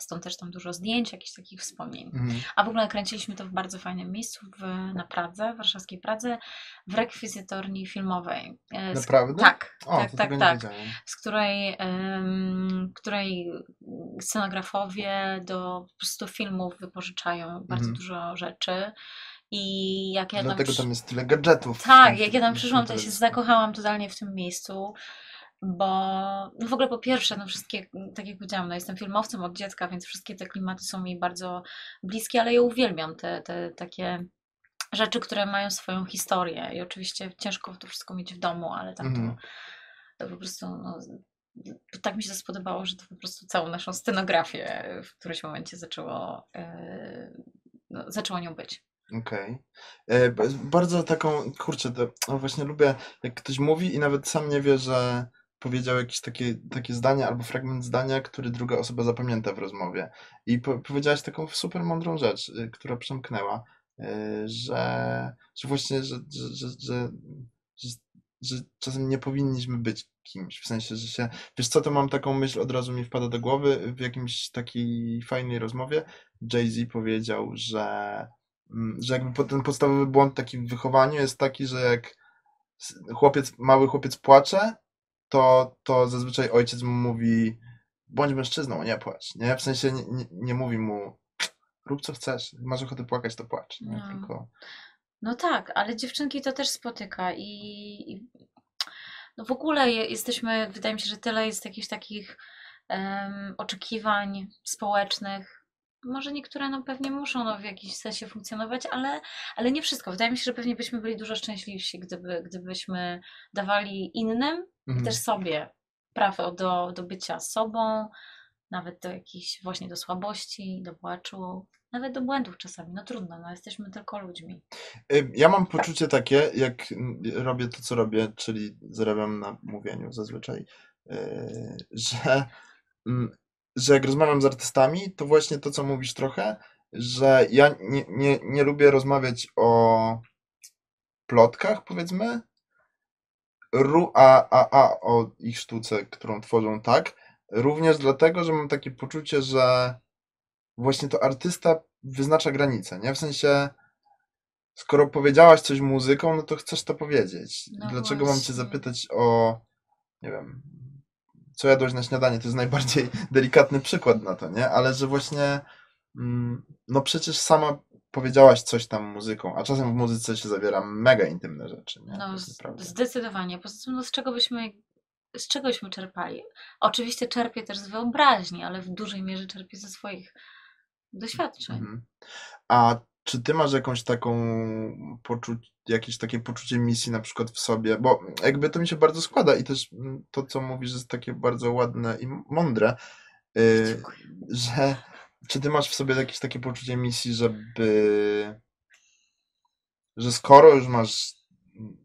Stąd też tam dużo zdjęć, jakichś takich wspomnień. Mhm. A w ogóle kręciliśmy to w bardzo fajnym miejscu w, na Pradze, warszawskiej Pradze, w rekwizytorni filmowej. E, z- Naprawdę? Tak, O, tak, tak, tak. Z której, em, której scenografowie do po prostu filmów wypożyczają bardzo Mhm. dużo rzeczy. I jak ja tam Dlatego przy- tam jest tyle gadżetów. tak, jak ja tam przyszłam, to ja się zakochałam totalnie w tym miejscu, bo no w ogóle po pierwsze, no wszystkie, tak jak powiedziałam, no jestem filmowcem od dziecka, więc wszystkie te klimaty są mi bardzo bliskie, ale ja uwielbiam te, te takie rzeczy, które mają swoją historię i oczywiście ciężko to wszystko mieć w domu, ale tam Mhm. to, to po prostu no, tak mi się to spodobało, że to po prostu całą naszą scenografię w którymś momencie zaczęło, e, no, zaczęło nią być. Okej. E, ba- Bardzo taką, kurczę, to właśnie lubię, jak ktoś mówi i nawet sam nie wie, że powiedział jakieś takie, takie zdanie albo fragment zdania, który druga osoba zapamięta w rozmowie. I po, powiedziałaś taką super mądrą rzecz, y, która przemknęła, y, że, że właśnie, że, że, że, że, że, że czasem nie powinniśmy być kimś, w sensie, że się, wiesz co, to mam taką myśl, od razu mi wpada do głowy, w jakimś takiej fajnej rozmowie Jay-Z powiedział, że że jakby ten podstawowy błąd taki w wychowaniu jest taki, że jak chłopiec, mały chłopiec płacze, to, to zazwyczaj ojciec mu mówi bądź mężczyzną, nie płacz, nie? W sensie nie, nie, nie mówi mu rób co chcesz, masz ochotę płakać, to płacz, nie? No. Tylko No tak, ale dziewczynki to też spotyka i, i no w ogóle je, jesteśmy, wydaje mi się, że tyle jest jakichś takich em, oczekiwań społecznych. Może niektóre no pewnie muszą no, w jakiś sensie funkcjonować, ale, ale nie wszystko. Wydaje mi się, że pewnie byśmy byli dużo szczęśliwsi, gdyby, gdybyśmy dawali innym i mhm. też sobie prawo do, do bycia sobą, nawet do jakichś właśnie do słabości, do płaczu, nawet do błędów czasami. No trudno, no jesteśmy tylko ludźmi. Y, Ja mam poczucie takie, jak mm, robię to, co robię, czyli zarabiam na mówieniu zazwyczaj, y, że, mm, że jak rozmawiam z artystami, to właśnie to, co mówisz trochę, że ja nie, nie, nie lubię rozmawiać o plotkach, powiedzmy, a, a, a o ich sztuce, którą tworzą, tak. Również dlatego, że mam takie poczucie, że właśnie to artysta wyznacza granice, nie? W sensie, skoro powiedziałaś coś muzyką, no to chcesz to powiedzieć. No Dlaczego mam cię właśnie. zapytać o, nie wiem, co jadłeś na śniadanie? To jest najbardziej *laughs* delikatny przykład na to, nie? Ale że właśnie, mm, no przecież sama powiedziałaś coś tam muzyką, a czasem w muzyce się zawiera mega intymne rzeczy, nie? No, zdecydowanie. Poza tym, no, z czego byśmy, z czego byśmy czerpali? Oczywiście czerpię też z wyobraźni, ale w dużej mierze czerpię ze swoich doświadczeń. Mhm. A czy ty masz jakąś taką poczu- jakieś takie poczucie misji na przykład w sobie? Bo jakby to mi się bardzo składa i też mm, to, co mówisz, jest takie bardzo ładne i mądre, y, Dziękuję. że czy ty masz w sobie jakieś takie poczucie misji, żeby że skoro już masz mm,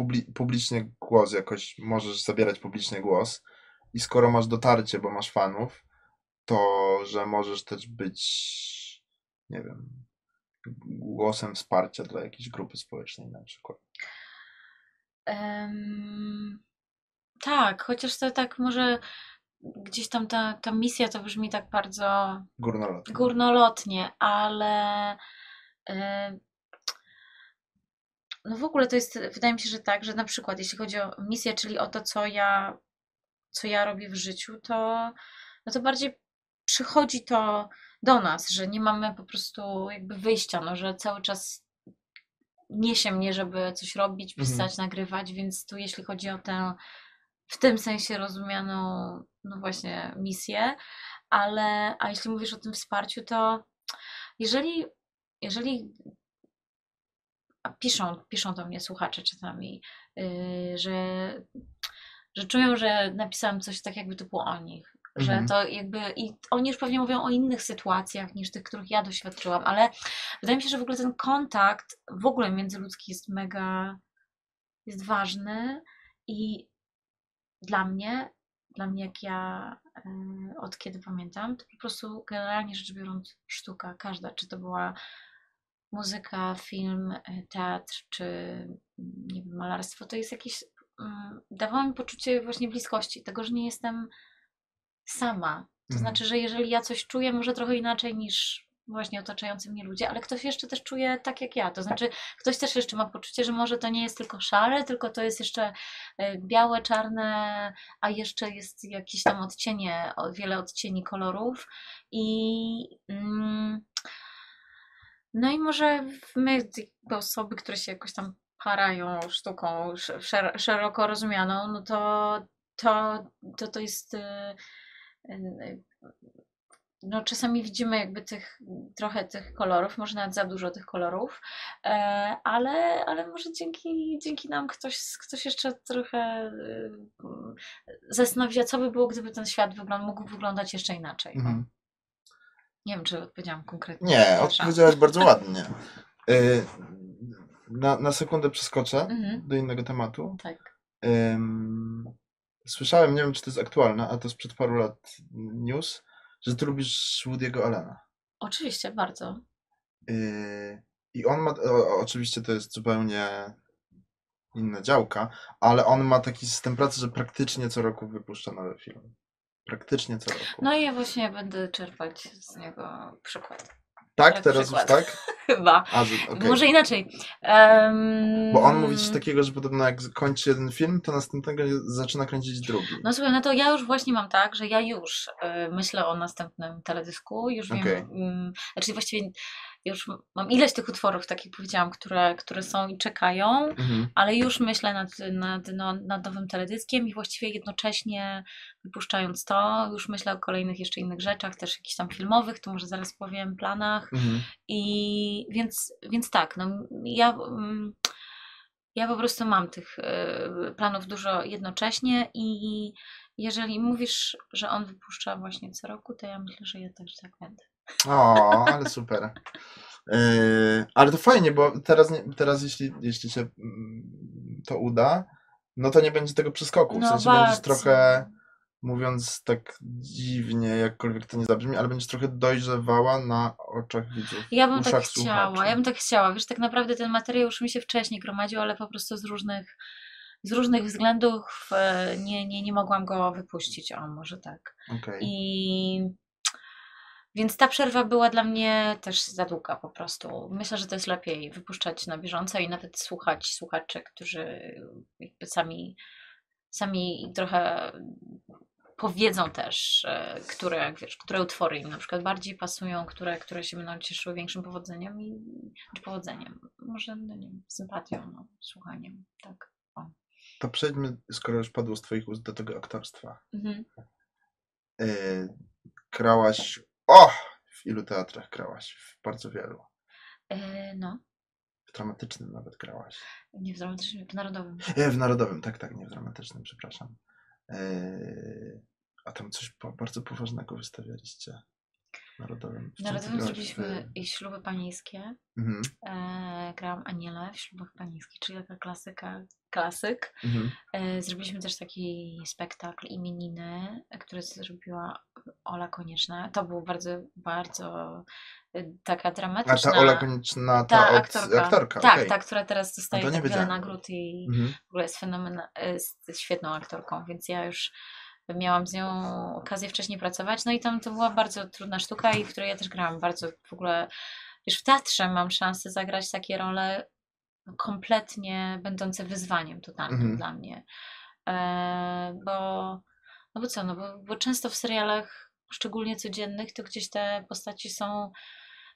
publi- publicznie głos jakoś, możesz zabierać publicznie głos i skoro masz dotarcie, bo masz fanów, to że możesz też być, nie wiem, głosem wsparcia dla jakiejś grupy społecznej na przykład. Em, tak, chociaż to tak może gdzieś tam ta, ta misja to brzmi tak bardzo Górnolotnie. górnolotnie, ale y, no w ogóle to jest, wydaje mi się, że tak, że na przykład jeśli chodzi o misję, czyli o to, co ja, co ja robię w życiu, to, no to bardziej przychodzi to do nas, że nie mamy po prostu jakby wyjścia, no, że cały czas niesie mnie, żeby coś robić, Mhm. pisać, nagrywać, więc tu jeśli chodzi o tę w tym sensie rozumianą, no właśnie, misję, ale a jeśli mówisz o tym wsparciu, to jeżeli, jeżeli piszą, piszą do mnie słuchacze czasami, yy, że, że czują, że napisałam coś tak, jakby to było o nich. Że Mhm. to jakby. I oni już pewnie mówią o innych sytuacjach niż tych, których ja doświadczyłam, ale wydaje mi się, że w ogóle ten kontakt w ogóle międzyludzki jest mega. jest ważny i dla mnie, dla mnie jak ja e, od kiedy pamiętam, to po prostu generalnie rzecz biorąc sztuka, każda, czy to była muzyka, film, e, teatr, czy nie wiem, malarstwo, to jest jakieś, mm, dawało mi poczucie właśnie bliskości, tego, że nie jestem sama. To Mhm. znaczy, że jeżeli ja coś czuję, może trochę inaczej niż właśnie otaczający mnie ludzie, ale ktoś jeszcze też czuje tak jak ja. To znaczy, ktoś też jeszcze ma poczucie, że może to nie jest tylko szare, tylko to jest jeszcze e, białe, czarne, a jeszcze jest jakieś tam odcienie, wiele odcieni kolorów i mm, no i może my, osoby, które się jakoś tam parają sztuką sz- szer- szeroko rozumianą, no to to, to, to jest y, y, no czasami widzimy jakby tych, trochę tych kolorów, może nawet za dużo tych kolorów, e, ale, ale może dzięki, dzięki nam ktoś, ktoś jeszcze trochę y, zastanawia, się, co by było, gdyby ten świat wygląd, mógł wyglądać jeszcze inaczej. o. Mhm. Nie wiem, czy odpowiedziałam konkretnie. Nie, odpowiedziałaś bardzo *laughs* ładnie. Y, Na, na sekundę przeskoczę Mhm. do innego tematu. Tak. Ym, Słyszałem, nie wiem czy to jest aktualne, a to sprzed paru lat news, że ty lubisz Woody'ego Allena. Oczywiście, bardzo. Yy, I on ma, o, oczywiście to jest zupełnie inna działka, ale on ma taki system pracy, że praktycznie co roku wypuszcza nowy film. Praktycznie co roku. No i ja właśnie będę czerpać z niego przykład. Tak, teraz przykład. już tak? *laughs* Chyba. A, okej. Może inaczej. Em, Bo on mówi coś takiego, że podobno jak kończy jeden film, to następnego zaczyna kręcić drugi. No słuchaj, no to ja już właśnie mam tak, że ja już y, myślę o następnym teledysku, już wiem, Okej. mm, znaczy właściwie już mam ileś tych utworów, tak jak powiedziałam, które, które są i czekają, Mhm. ale już myślę nad, nad, no, nad nowym teledyskiem i właściwie jednocześnie wypuszczając to, już myślę o kolejnych jeszcze innych rzeczach, też jakichś tam filmowych, to może zaraz powiem, planach Mhm. i więc, więc tak, no ja, mm, ja po prostu mam tych y, planów dużo jednocześnie i jeżeli mówisz, że on wypuszcza właśnie co roku, to ja myślę, że ja też tak będę. O, ale super. Yy, ale to fajnie, bo teraz, nie, teraz jeśli, jeśli się mm, to uda, no to nie będzie tego przeskoku. W No sensie będziesz bardzo. trochę, mówiąc tak dziwnie, jakkolwiek to nie zabrzmi, ale będziesz trochę dojrzewała na oczach widzów. Ja bym tak chciała, słuchaczy. ja bym tak chciała. Wiesz, tak naprawdę ten materiał już mi się wcześniej gromadził, ale po prostu z różnych, z różnych względów e, nie, nie, nie mogłam go wypuścić. O, może tak. Okej. I więc ta przerwa była dla mnie też za długa po prostu. Myślę, że to jest lepiej wypuszczać na bieżąco i nawet słuchać słuchaczy, którzy jakby sami, sami trochę powiedzą też, e, które, wiesz, które utwory im na przykład bardziej pasują, które, które się będą cieszyły większym powodzeniem i czy powodzeniem, może no nie wiem, sympatią, no, słuchaniem, tak. To przejdźmy, skoro już padło z twoich ust, do tego aktorstwa. Mhm. Yy, grałaś, o! W ilu teatrach grałaś? W bardzo wielu. E, no, W dramatycznym nawet grałaś. nie w dramatycznym, w narodowym. E, w narodowym, tak, tak, nie w dramatycznym, przepraszam. E, a tam coś bardzo poważnego wystawialiście. Narodowym. Narodowym zrobiliśmy i śluby panieńskie. Mhm, E, grałam Anielę w ślubach panieńskich, czyli taka klasyka, klasyk. mhm. E, zrobiliśmy też taki spektakl imieniny, e, który zrobiła Ola Konieczna. To było bardzo, bardzo e, taka A dramatyczna. ta Ola Konieczna, ta, ta od, aktorka. aktorka tak, okej. ta, która teraz dostaje tak wiele nagród i Mhm. w ogóle jest fenomena, jest świetną aktorką, więc ja już miałam z nią okazję wcześniej pracować. No i tam to była bardzo trudna sztuka i w której ja też grałam bardzo w ogóle, wiesz, w teatrze mam szansę zagrać takie role kompletnie będące wyzwaniem totalnym Mhm. dla mnie. E, bo, no bo co, no bo, bo często w serialach, szczególnie codziennych, to gdzieś te postaci są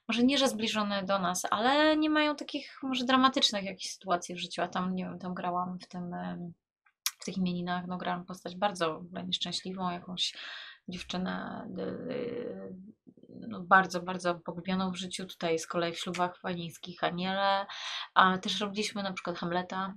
może nie, że zbliżone do nas, ale nie mają takich może dramatycznych jakichś sytuacji w życiu, a tam, nie wiem, tam grałam w tym, w tych imieninach, no grałam postać bardzo nieszczęśliwą, jakąś dziewczynę y, no, bardzo, bardzo pogubioną w życiu, tutaj z kolei w ślubach panieńskich Aniele, a też robiliśmy na przykład Hamleta,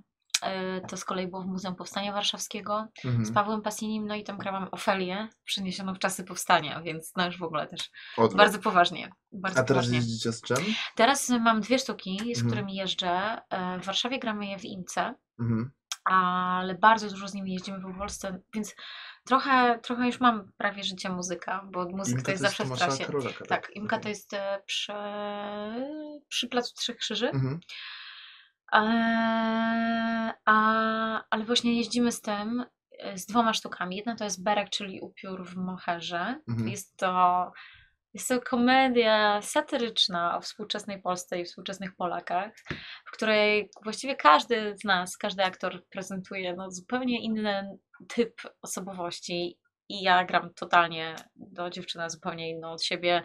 y, to z kolei było w Muzeum Powstania Warszawskiego, z Mhm. Pawłem Pasinim, no i tam grałam Ofelię, przeniesioną w czasy powstania, więc no już w ogóle też bardzo poważnie. Bardzo A teraz poważnie. jeździcie z czym? Teraz mam dwie sztuki, z Mhm. którymi jeżdżę. E, W Warszawie gramy je w Imce, Mhm. Ale bardzo dużo z nimi jeździmy po Polsce, więc trochę, trochę już mam prawie życie muzyka, bo muzyka to jest zawsze w trasie. Królaka, Tak, Imka to jest e, przy, przy Placu Trzech Krzyży. Mhm. Eee, a, ale właśnie jeździmy z tym, e, z dwoma sztukami. Jedna to jest Berek, czyli upiór w moherze. Mhm. Jest to jest to komedia satyryczna o współczesnej Polsce i współczesnych Polakach, w której właściwie każdy z nas, każdy aktor prezentuje no, zupełnie inny typ osobowości i ja gram totalnie do dziewczyny zupełnie inną od siebie.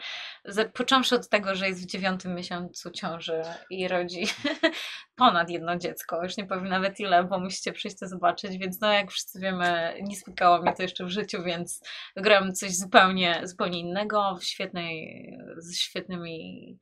Począwszy od tego, że jest w dziewiątym miesiącu ciąży i rodzi *laughs* ponad jedno dziecko. Już nie powiem nawet ile, bo musicie przyjść to zobaczyć. Więc no jak wszyscy wiemy, nie spotkało mnie to jeszcze w życiu, więc gram coś zupełnie, zupełnie innego w świetnej, z świetnymi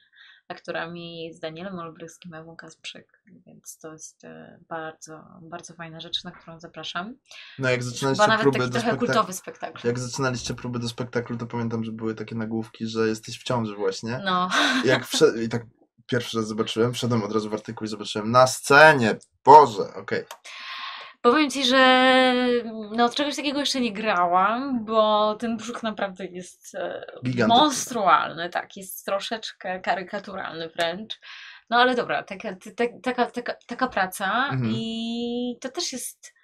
aktorami, z Danielem Olbryskim, Ewą Kasprzyk, więc to jest e, bardzo, bardzo fajna rzecz, na którą zapraszam. No jak Chyba zaczynaliście nawet próby taki do trochę kultowy spektakl. jak zaczynaliście próby do spektaklu, to pamiętam, że były takie nagłówki, że jesteś w ciąży właśnie. No, *laughs* Jak wszedł, i tak pierwszy raz zobaczyłem, wszedłem od razu w artykuł i zobaczyłem na scenie, Boże, okej. Powiem Ci, że no, od czegoś takiego jeszcze nie grałam, bo ten brzuch naprawdę jest e, Gigantyczny. monstrualny, tak, jest troszeczkę karykaturalny wręcz. No ale dobra, taka, ta- taka, taka, taka praca Mhm. i to też jest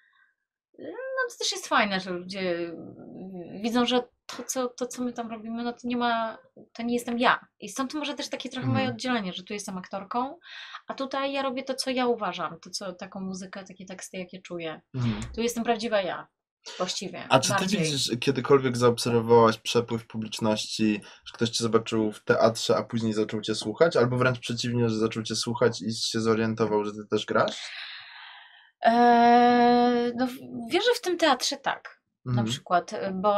no to też jest fajne, że ludzie widzą, że to co, to, co my tam robimy, no to nie ma, to nie jestem ja. I stąd może też takie trochę moje Mhm. oddzielenie, że tu jestem aktorką, a tutaj ja robię to, co ja uważam, to co, taką muzykę, takie teksty, jakie czuję. Mhm. Tu jestem prawdziwa ja, właściwie. A czy ty bardziej. widzisz, kiedykolwiek zaobserwowałaś przepływ publiczności, że ktoś cię zobaczył w teatrze, a później zaczął cię słuchać? Albo wręcz przeciwnie, że zaczął cię słuchać i się zorientował, że ty też grasz? Eee, no, wierzę w tym teatrze tak. Na Mhm. przykład, y, bo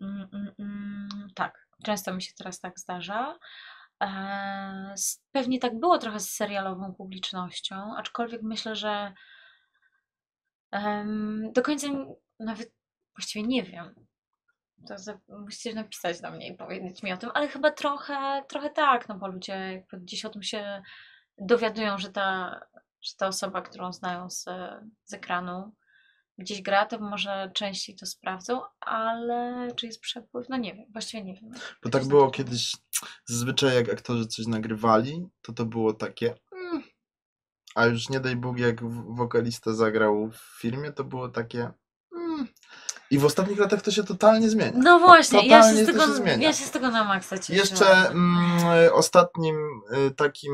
mm, mm, mm, tak, często mi się teraz tak zdarza. E, Pewnie tak było trochę z serialową publicznością, aczkolwiek myślę, że em, do końca nawet właściwie nie wiem. To za, musicie napisać do mnie i powiedzieć mi o tym, ale chyba trochę, trochę tak, no bo ludzie jakby gdzieś o tym się dowiadują, że ta, że ta osoba, którą znają z, z ekranu, gdzieś gra, to może częściej to sprawdzą, ale czy jest przepływ? No nie wiem, właściwie nie wiem. Bo tak było kiedyś, zazwyczaj jak aktorzy coś nagrywali, to to było takie... mm. A już nie daj Bóg, jak wokalista zagrał w filmie, to było takie... mm. I w ostatnich latach to się totalnie zmienia. No właśnie, ja się, Totalnie z tego, się zmienia. ja się z tego na maksa cieszyłam. Jeszcze mm, ostatnim y, takim,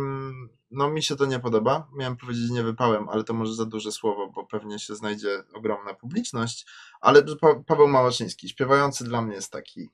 no mi się to nie podoba. Miałem powiedzieć nie wypałem, ale to może za duże słowo, bo pewnie się znajdzie ogromna publiczność. Ale pa Paweł Małaszyński, śpiewający dla mnie jest taki.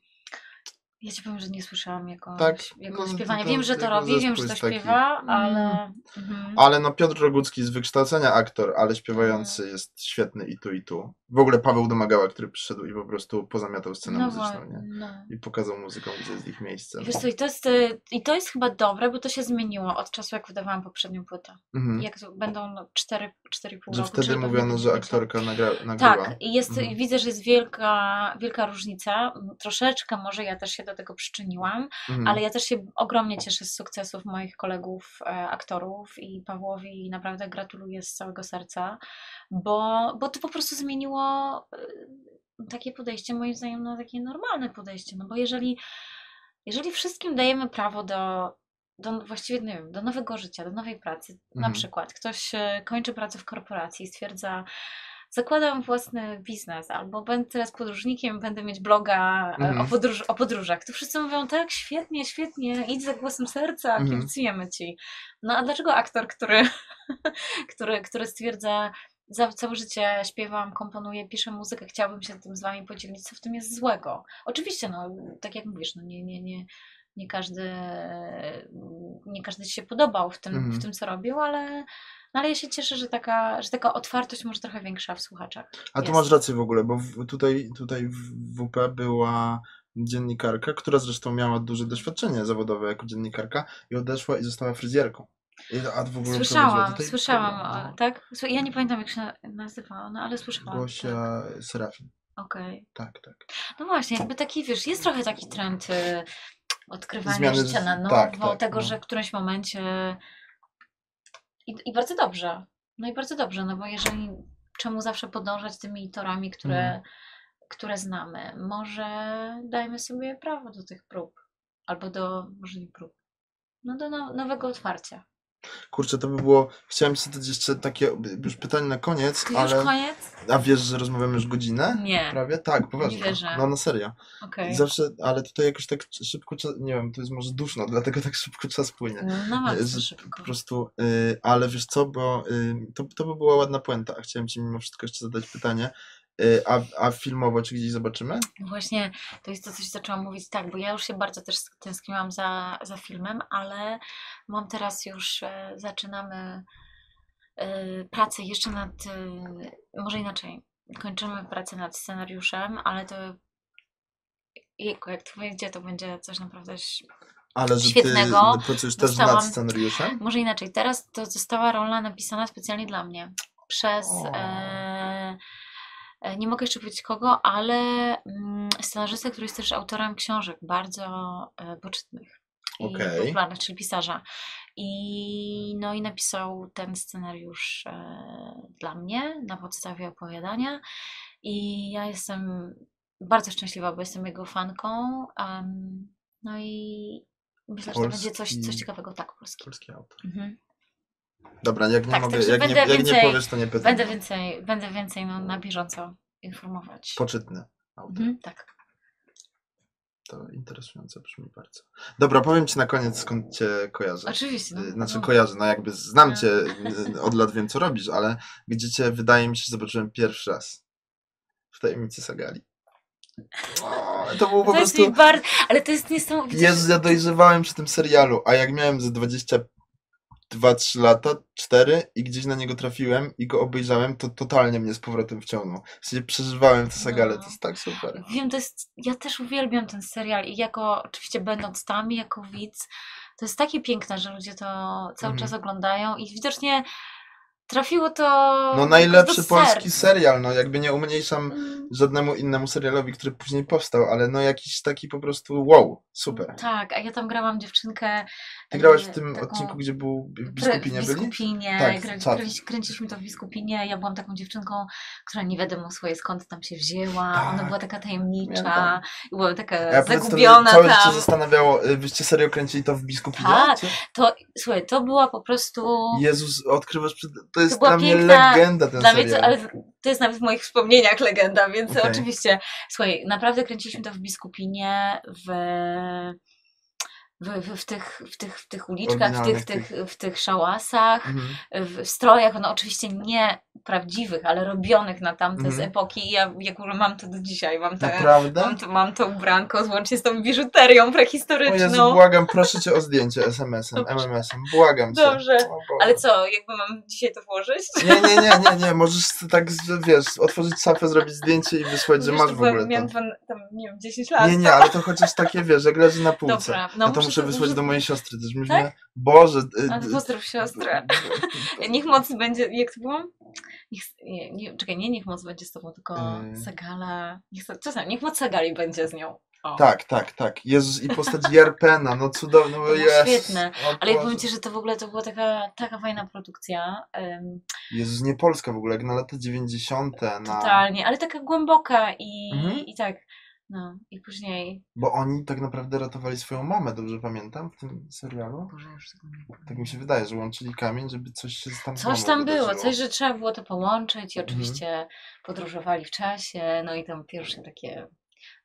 Ja ci powiem, że nie słyszałam jego, Tak? jego No, śpiewania. Wiem, że to robi, wiem, że to jest taki, śpiewa, mm. ale... Mhm. Ale no Piotr Rogucki z wykształcenia aktor, ale śpiewający jest świetny i tu i tu. W ogóle Paweł Domagała, który przyszedł i po prostu pozamiatał scenę No muzyczną, nie? no. I pokazał muzyką, gdzie jest ich miejsce. I Wiesz co, i to, jest, y, i to jest chyba dobre, bo to się zmieniło od czasu, jak wydawałam poprzednią płytę. Mhm. Jak będą no, 4, 4,5 Że roku. wtedy czyli pewnie mówiono, że aktorka nagra nagrywa. Tak, i jest, Mhm. widzę, że jest wielka, wielka różnica. Troszeczkę może ja też się do tego przyczyniłam, Mhm. ale ja też się ogromnie cieszę z sukcesów moich kolegów e, aktorów i Pawłowi naprawdę gratuluję z całego serca, bo, bo to po prostu zmieniło e, takie podejście, moim zdaniem, na takie normalne podejście. No bo jeżeli, jeżeli wszystkim dajemy prawo do, do właściwie, nie wiem, do nowego życia, do nowej pracy, na Mhm. przykład ktoś e, kończy pracę w korporacji i stwierdza, zakładam własny biznes, albo będę teraz podróżnikiem, będę mieć bloga e, Mhm. o, podróż, o podróżach. To wszyscy mówią, tak, świetnie, świetnie, idź za głosem serca, Mhm. kibicujemy ci. No a dlaczego aktor, który, *laughs* który, który stwierdza, za całe życie śpiewam, komponuję, piszę muzykę, chciałbym się tym z wami podzielić, co w tym jest złego? Oczywiście, no, tak jak mówisz, no nie, nie, nie, nie każdy nie każdy się podobał w tym, Mhm. w tym co robił, ale, no ale ja się cieszę, że taka, że taka otwartość może trochę większa w słuchaczach. A tu masz rację w ogóle, bo w, tutaj, tutaj w WP była dziennikarka, która zresztą miała duże doświadczenie zawodowe jako dziennikarka i odeszła i została fryzjerką. A w ogóle Słyszałam, tutaj słyszałam, no. tak? Ja nie pamiętam jak się nazywała, no ale słyszałam. Tak. Gosia Serafin. Okej. Tak, tak. No właśnie, jakby taki, wiesz, jest trochę taki trend y, odkrywania Zmiany życia na nowo, tak, tak, tego, no. że w którymś momencie i, i bardzo dobrze, no i bardzo dobrze, no bo jeżeli, czemu zawsze podążać tymi torami, które, Mhm. które znamy? Może dajmy sobie prawo do tych prób, albo do, może nie prób, no do now- nowego otwarcia. Kurczę, to by było. Chciałem ci zadać jeszcze takie już pytanie na koniec, Już ale. koniec? A wiesz, że rozmawiamy już godzinę? Nie, Prawie? Tak, poważnie. wierzę. No na serio. okej. Zawsze, ale tutaj jakoś tak szybko, czas- nie wiem, to jest może duszno, dlatego tak szybko czas płynie. No bardzo że szybko. Po prostu, y, ale wiesz co, bo y, to, to by była ładna puenta, a chciałem ci mimo wszystko jeszcze zadać pytanie. Y, A, a filmowo czy gdzieś zobaczymy? No Właśnie, to jest to, co ci zaczęłam mówić, tak, bo ja już się bardzo też tęskniłam za, za filmem, ale mam teraz już, e, zaczynamy e, pracę jeszcze nad, e, może inaczej, kończymy pracę nad scenariuszem, ale to, jejku, jak to wyjdzie, to będzie coś naprawdę, Ale że Świetnego. ty pracujesz też Dostałam- nad scenariuszem? może inaczej, teraz to została rola napisana specjalnie dla mnie, przez... O. E, nie mogę jeszcze powiedzieć kogo, ale mm, scenarzystę, który jest też autorem książek bardzo e, poczytnych i popularnych, czyli pisarza. I, no i napisał ten scenariusz e, dla mnie na podstawie opowiadania i ja jestem bardzo szczęśliwa, bo jestem jego fanką. no i myślę, że to będzie coś, coś Polski- ciekawego. Tak, polski. Polski autor. Mhm. Dobra, jak nie, Tak, mogę, jak nie, jak nie więcej- powiesz, to nie pytam. Będę więcej, będę więcej no, na bieżąco informować. Poczytny autor. Mhm, tak. To interesujące brzmi bardzo. Dobra, powiem ci na koniec, skąd cię kojarzę. Oczywiście. No, Y, Znaczy no. kojarzę, no jakby znam No. cię, y, od lat wiem co robisz, ale gdzie cię wydaje mi się zobaczyłem pierwszy raz. W tajemnicy Sagali. O, to było po To prostu... bardzo, ale to jest niesamowite. Jezu, ja dojrzewałem przy tym serialu, a jak miałem ze 22-3 lata, 4 i gdzieś na niego trafiłem i go obejrzałem, to totalnie mnie z powrotem wciągnął. W sensie przeżywałem tę sagalę, No. to jest tak super. Wiem, to jest, ja też uwielbiam ten serial i jako, oczywiście będąc tam, jako widz, to jest takie piękne, że ludzie to cały Mhm. czas oglądają i widocznie trafiło to No do najlepszy serc. polski serial, no jakby nie umniejszam Mm, żadnemu innemu serialowi, który później powstał, ale no jakiś taki po prostu wow, super. Tak, a ja tam grałam dziewczynkę. Ty grałaś e, w tym taką- odcinku, gdzie był w Biskupinie w byli? Biskupinie, Tak, krę- kręciliśmy to w Biskupinie. Ja byłam taką dziewczynką, która nie wiadomo swoje skąd tam się wzięła. Ona Tak. była taka tajemnicza była taka Ja to zagubiona życie tam. zastanawiało, y, wyście serio kręcili to w Biskupinie? Tak. To, słuchaj, to była po prostu... Jezus, odkrywasz, przed... to jest była dla mnie piękna- legenda ten Dla mnie serial. to, ale to jest nawet w moich wspomnieniach legenda, więc Okej. oczywiście, słuchaj, naprawdę kręciliśmy to w Biskupinie, w, w, w, w, tych, w, tych, w tych uliczkach, w tych, tych, w tych szałasach, Mhm. w, w strojach, no oczywiście nie prawdziwych, ale robionych na tamte z Mhm. epoki. I ja jak mam to do dzisiaj, mam, te, Naprawdę? mam, to, mam to ubranko złącznie z tą biżuterią O prehistoryczną. Jezu, błagam, proszę cię o zdjęcie SMS-em. MMS-em, błagam cię. Dobrze. O. Ale co, jakby mam dzisiaj to włożyć? Nie, nie, nie, nie, nie, możesz tak, że wiesz, otworzyć szafę, zrobić zdjęcie i wysłać, że Wiesz, masz to w ogóle byłem- Miałam tam, nie wiem, 10 lat. Nie, nie, ale to chociaż takie, wiesz, jak leży na półce. Dobra, No no to muszę wysłać do mojej siostry też. Myśmy, Tak? Boże. y, Ale y, pozdrów siostrę. *laughs* Niech moc będzie, jak to było? Niech, nie, nie, czekaj, nie niech moc będzie z tobą, tylko Yy. Sagala. Niech, czasem, niech moc Sagali będzie z nią. O. Tak, tak, tak. Jezus, i postać Jerpena, no cudowne, jest. świetne. Ale ja powiem Ci, że to w ogóle to była taka, taka fajna produkcja. em, Jezus, nie Polska w ogóle, jak na lata 90. Na... totalnie, ale taka głęboka i, Mhm. i tak. No, i później. Bo oni tak naprawdę ratowali swoją mamę, dobrze pamiętam, w tym serialu? Boże, już tego nie pamiętam. Tak mi się wydaje, że łączyli kamień, żeby coś się tam Coś tam było, wydarzyło. coś, że trzeba było to połączyć i Mhm. oczywiście podróżowali w czasie, no i tam pierwsze takie wiesz,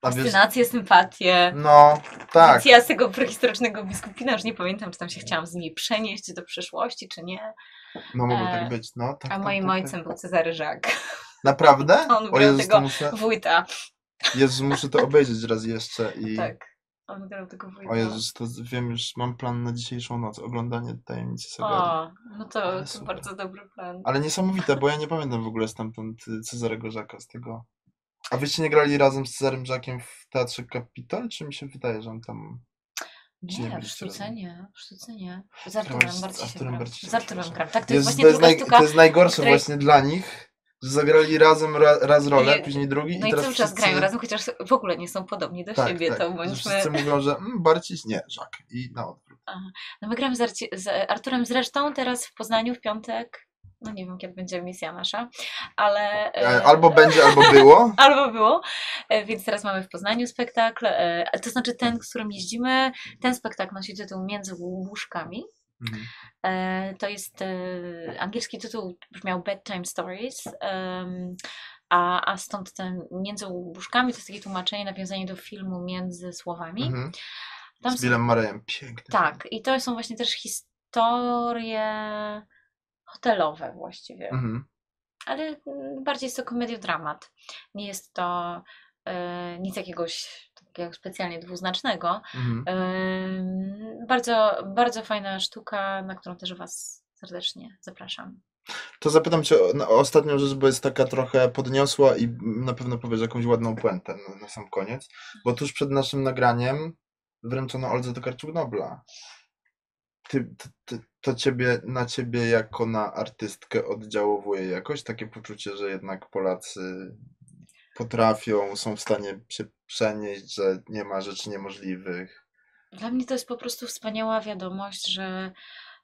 fascynacje, sympatie. no, tak. Więc ja z tego prehistorycznego biskupina już nie pamiętam, czy tam się chciałam z nimi przenieść do przyszłości, czy nie. No mogło e, tak być, no. Tak, A tak, moim tak, ojcem był Cezary Żak, Tak. Naprawdę? *laughs* On o grał Jezus, tego muszę, wójta. Jezus, muszę to obejrzeć raz jeszcze i... Tak. On grał tego wójta. O Jezus, to wiem, już mam plan na dzisiejszą noc, oglądanie Tajemnicy Sagali. O, no to, Ale to super. bardzo dobry plan. Ale niesamowite, bo ja nie pamiętam w ogóle stamtąd y, Cezarego Żaka z tego. A wyście nie grali razem z Cezarym Żakiem w Teatrze Kapitol, czy mi się wydaje, że on tam... czy nie Nie, w sztuce nie, w sztuce nie. Z Arturem z Arturem gram. bardziej się Z Arturem przepraszam. gram. Tak, to jest to, właśnie jest druga naj, sztuka. to jest najgorsze której- właśnie dla nich, zagrali razem ra, raz rolę, Nie, później drugi No i i cały czas wszyscy... grają razem, chociaż w ogóle nie są podobni do Tak, siebie, tak, to bądźmy... wszyscy mówią, że mm, Barciś, nie, Żak i na odwrót. No my gramy z, Arci- z Arturem zresztą teraz w Poznaniu w piątek. No nie wiem, kiedy będzie misja nasza, ale... E, e, Albo będzie, albo było. *laughs* Albo było, E, więc teraz mamy w Poznaniu spektakl, to znaczy ten, z którym jeździmy, ten spektakl nosi tytuł Między łóżkami. Mhm. E, To jest e, angielski tytuł brzmiał Bedtime Stories, a, a stąd ten Między łóżkami to jest takie tłumaczenie, nawiązanie do filmu Między słowami. Mhm. Tam Z Billem Marejem, piękny. tak, i to są właśnie też historie hotelowe właściwie. Mhm. ale mm, bardziej jest to komediodramat. Nie jest to e, nic jakiegoś takiego specjalnie dwuznacznego. Mhm. Bardzo, bardzo fajna sztuka, na którą też Was serdecznie zapraszam. To zapytam cię o, o ostatnią rzecz, bo jest taka trochę podniosła i na pewno powiesz jakąś ładną puentę na, na sam koniec. Bo tuż przed naszym nagraniem wręczono Oldze Tokarczuk Nobla. Ty, ty, ty, to ciebie, na ciebie jako na artystkę oddziałowuje jakoś takie poczucie, że jednak Polacy potrafią, są w stanie się przenieść, że nie ma rzeczy niemożliwych. Dla mnie to jest po prostu wspaniała wiadomość, że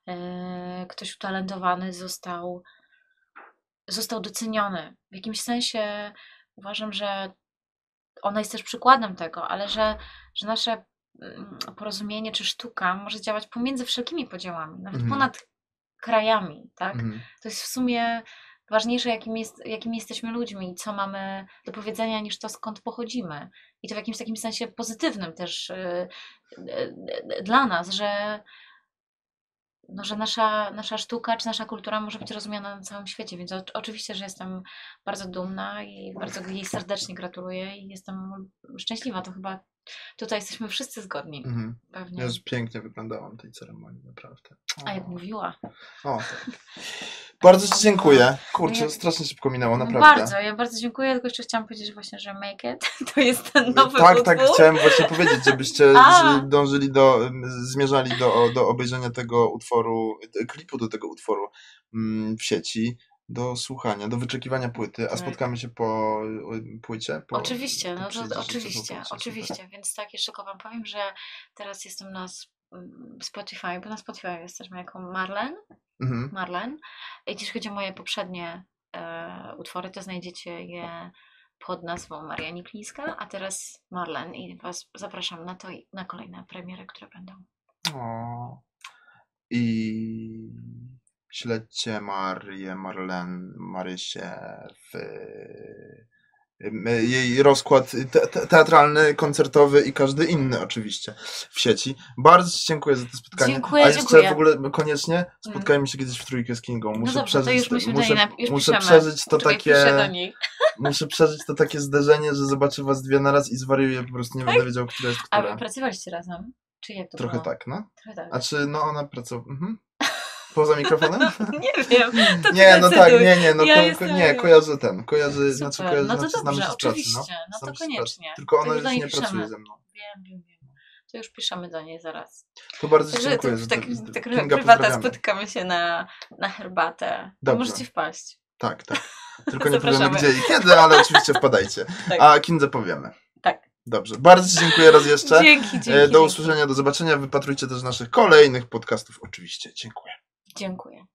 e, ktoś utalentowany został, został doceniony. W jakimś sensie uważam, że ona jest też przykładem tego, ale że, że nasze mm, porozumienie czy sztuka może działać pomiędzy wszelkimi podziałami, nawet Mhm. ponad krajami, tak? Mhm. To jest w sumie ważniejsze, jakim jest, jakimi jesteśmy ludźmi i co mamy do powiedzenia, niż to, skąd pochodzimy. I to w jakimś takim sensie pozytywnym też y, y, y, dla nas, że, no, że nasza, nasza sztuka czy nasza kultura może być rozumiana na całym świecie. Więc o, oczywiście, że jestem bardzo dumna i bardzo jej serdecznie gratuluję i jestem szczęśliwa. To chyba tutaj jesteśmy wszyscy zgodni. Mhm. Pewnie. Ja już pięknie wyglądałam tej ceremonii, naprawdę. A jak O. mówiła. O, tak. Bardzo Ci dziękuję. Kurczę, Ja- strasznie szybko minęło, No naprawdę. Bardzo, ja bardzo dziękuję, tylko jeszcze chciałam powiedzieć właśnie, że Make It *laughs* to jest ten nowy tak, utwór. tak, chciałem właśnie powiedzieć, żebyście *laughs* A. dążyli do, zmierzali do, do obejrzenia tego utworu, klipu do tego utworu mm, w sieci, do słuchania, do wyczekiwania płyty, a Tak. spotkamy się po płycie? Po, Oczywiście, po no to oczywiście, płycie, super. oczywiście. Więc tak, jeszcze tylko Wam powiem, że teraz jestem na mm, Spotify, bo na Spotify jesteśmy jako Marlen, Mhm. Marlen. I jeśli chodzi o moje poprzednie e, utwory, to znajdziecie je pod nazwą Maria Niklińska, a teraz Marlen i Was zapraszam na to i na kolejne premiery, które będą. O. I śledźcie Marię, Marlen, Marysię w jej rozkład te, te, teatralny, koncertowy i każdy inny oczywiście w sieci. Bardzo Ci dziękuję za to spotkanie. Dziękuję, A jeszcze dziękuję. Mm. w ogóle koniecznie spotkajmy się kiedyś w trójkę z Kingą. Muszę no dobrze, to przeżyć, już myśmy muszę, już muszę przeżyć to Czekaj, takie *laughs* muszę przeżyć to takie zderzenie, że zobaczę was dwie na raz i zwariuję, po prostu nie będę wiedział, która jest A która. wy pracowaliście razem? Czy jak to Trochę było? tak, no. Trochę tak. A czy no ona pracowała. Mhm. Poza mikrofonem? *laughs* Nie wiem, to Nie, no tak, decyduj. nie, nie, no Ja ko- jestem- nie, kojarzę ten, kojarzę, Super, znaczy kojarzę, no to znaczy znamy dobrze, się z pracy, no. no to koniecznie. Tylko ona już do nie pracuje piszemy. ze mną. Wiem, wiem, wiem. To już piszemy do niej zaraz. To bardzo Także dziękuję to za w to. za- tak Kinga, prywata pozdrawiamy. spotykamy się na, na herbatę. To Dobrze. możecie wpaść. Tak, tak. *laughs* Tylko nie powiemy gdzie i kiedy, ale oczywiście wpadajcie. Tak. A Kindze powiemy. Tak. Dobrze, bardzo Ci dziękuję raz jeszcze. Dzięki, dzięki. E, Do dzięki. usłyszenia, do zobaczenia. Wypatrujcie też naszych kolejnych podcastów, oczywiście. Dziękuję. Dziękuję.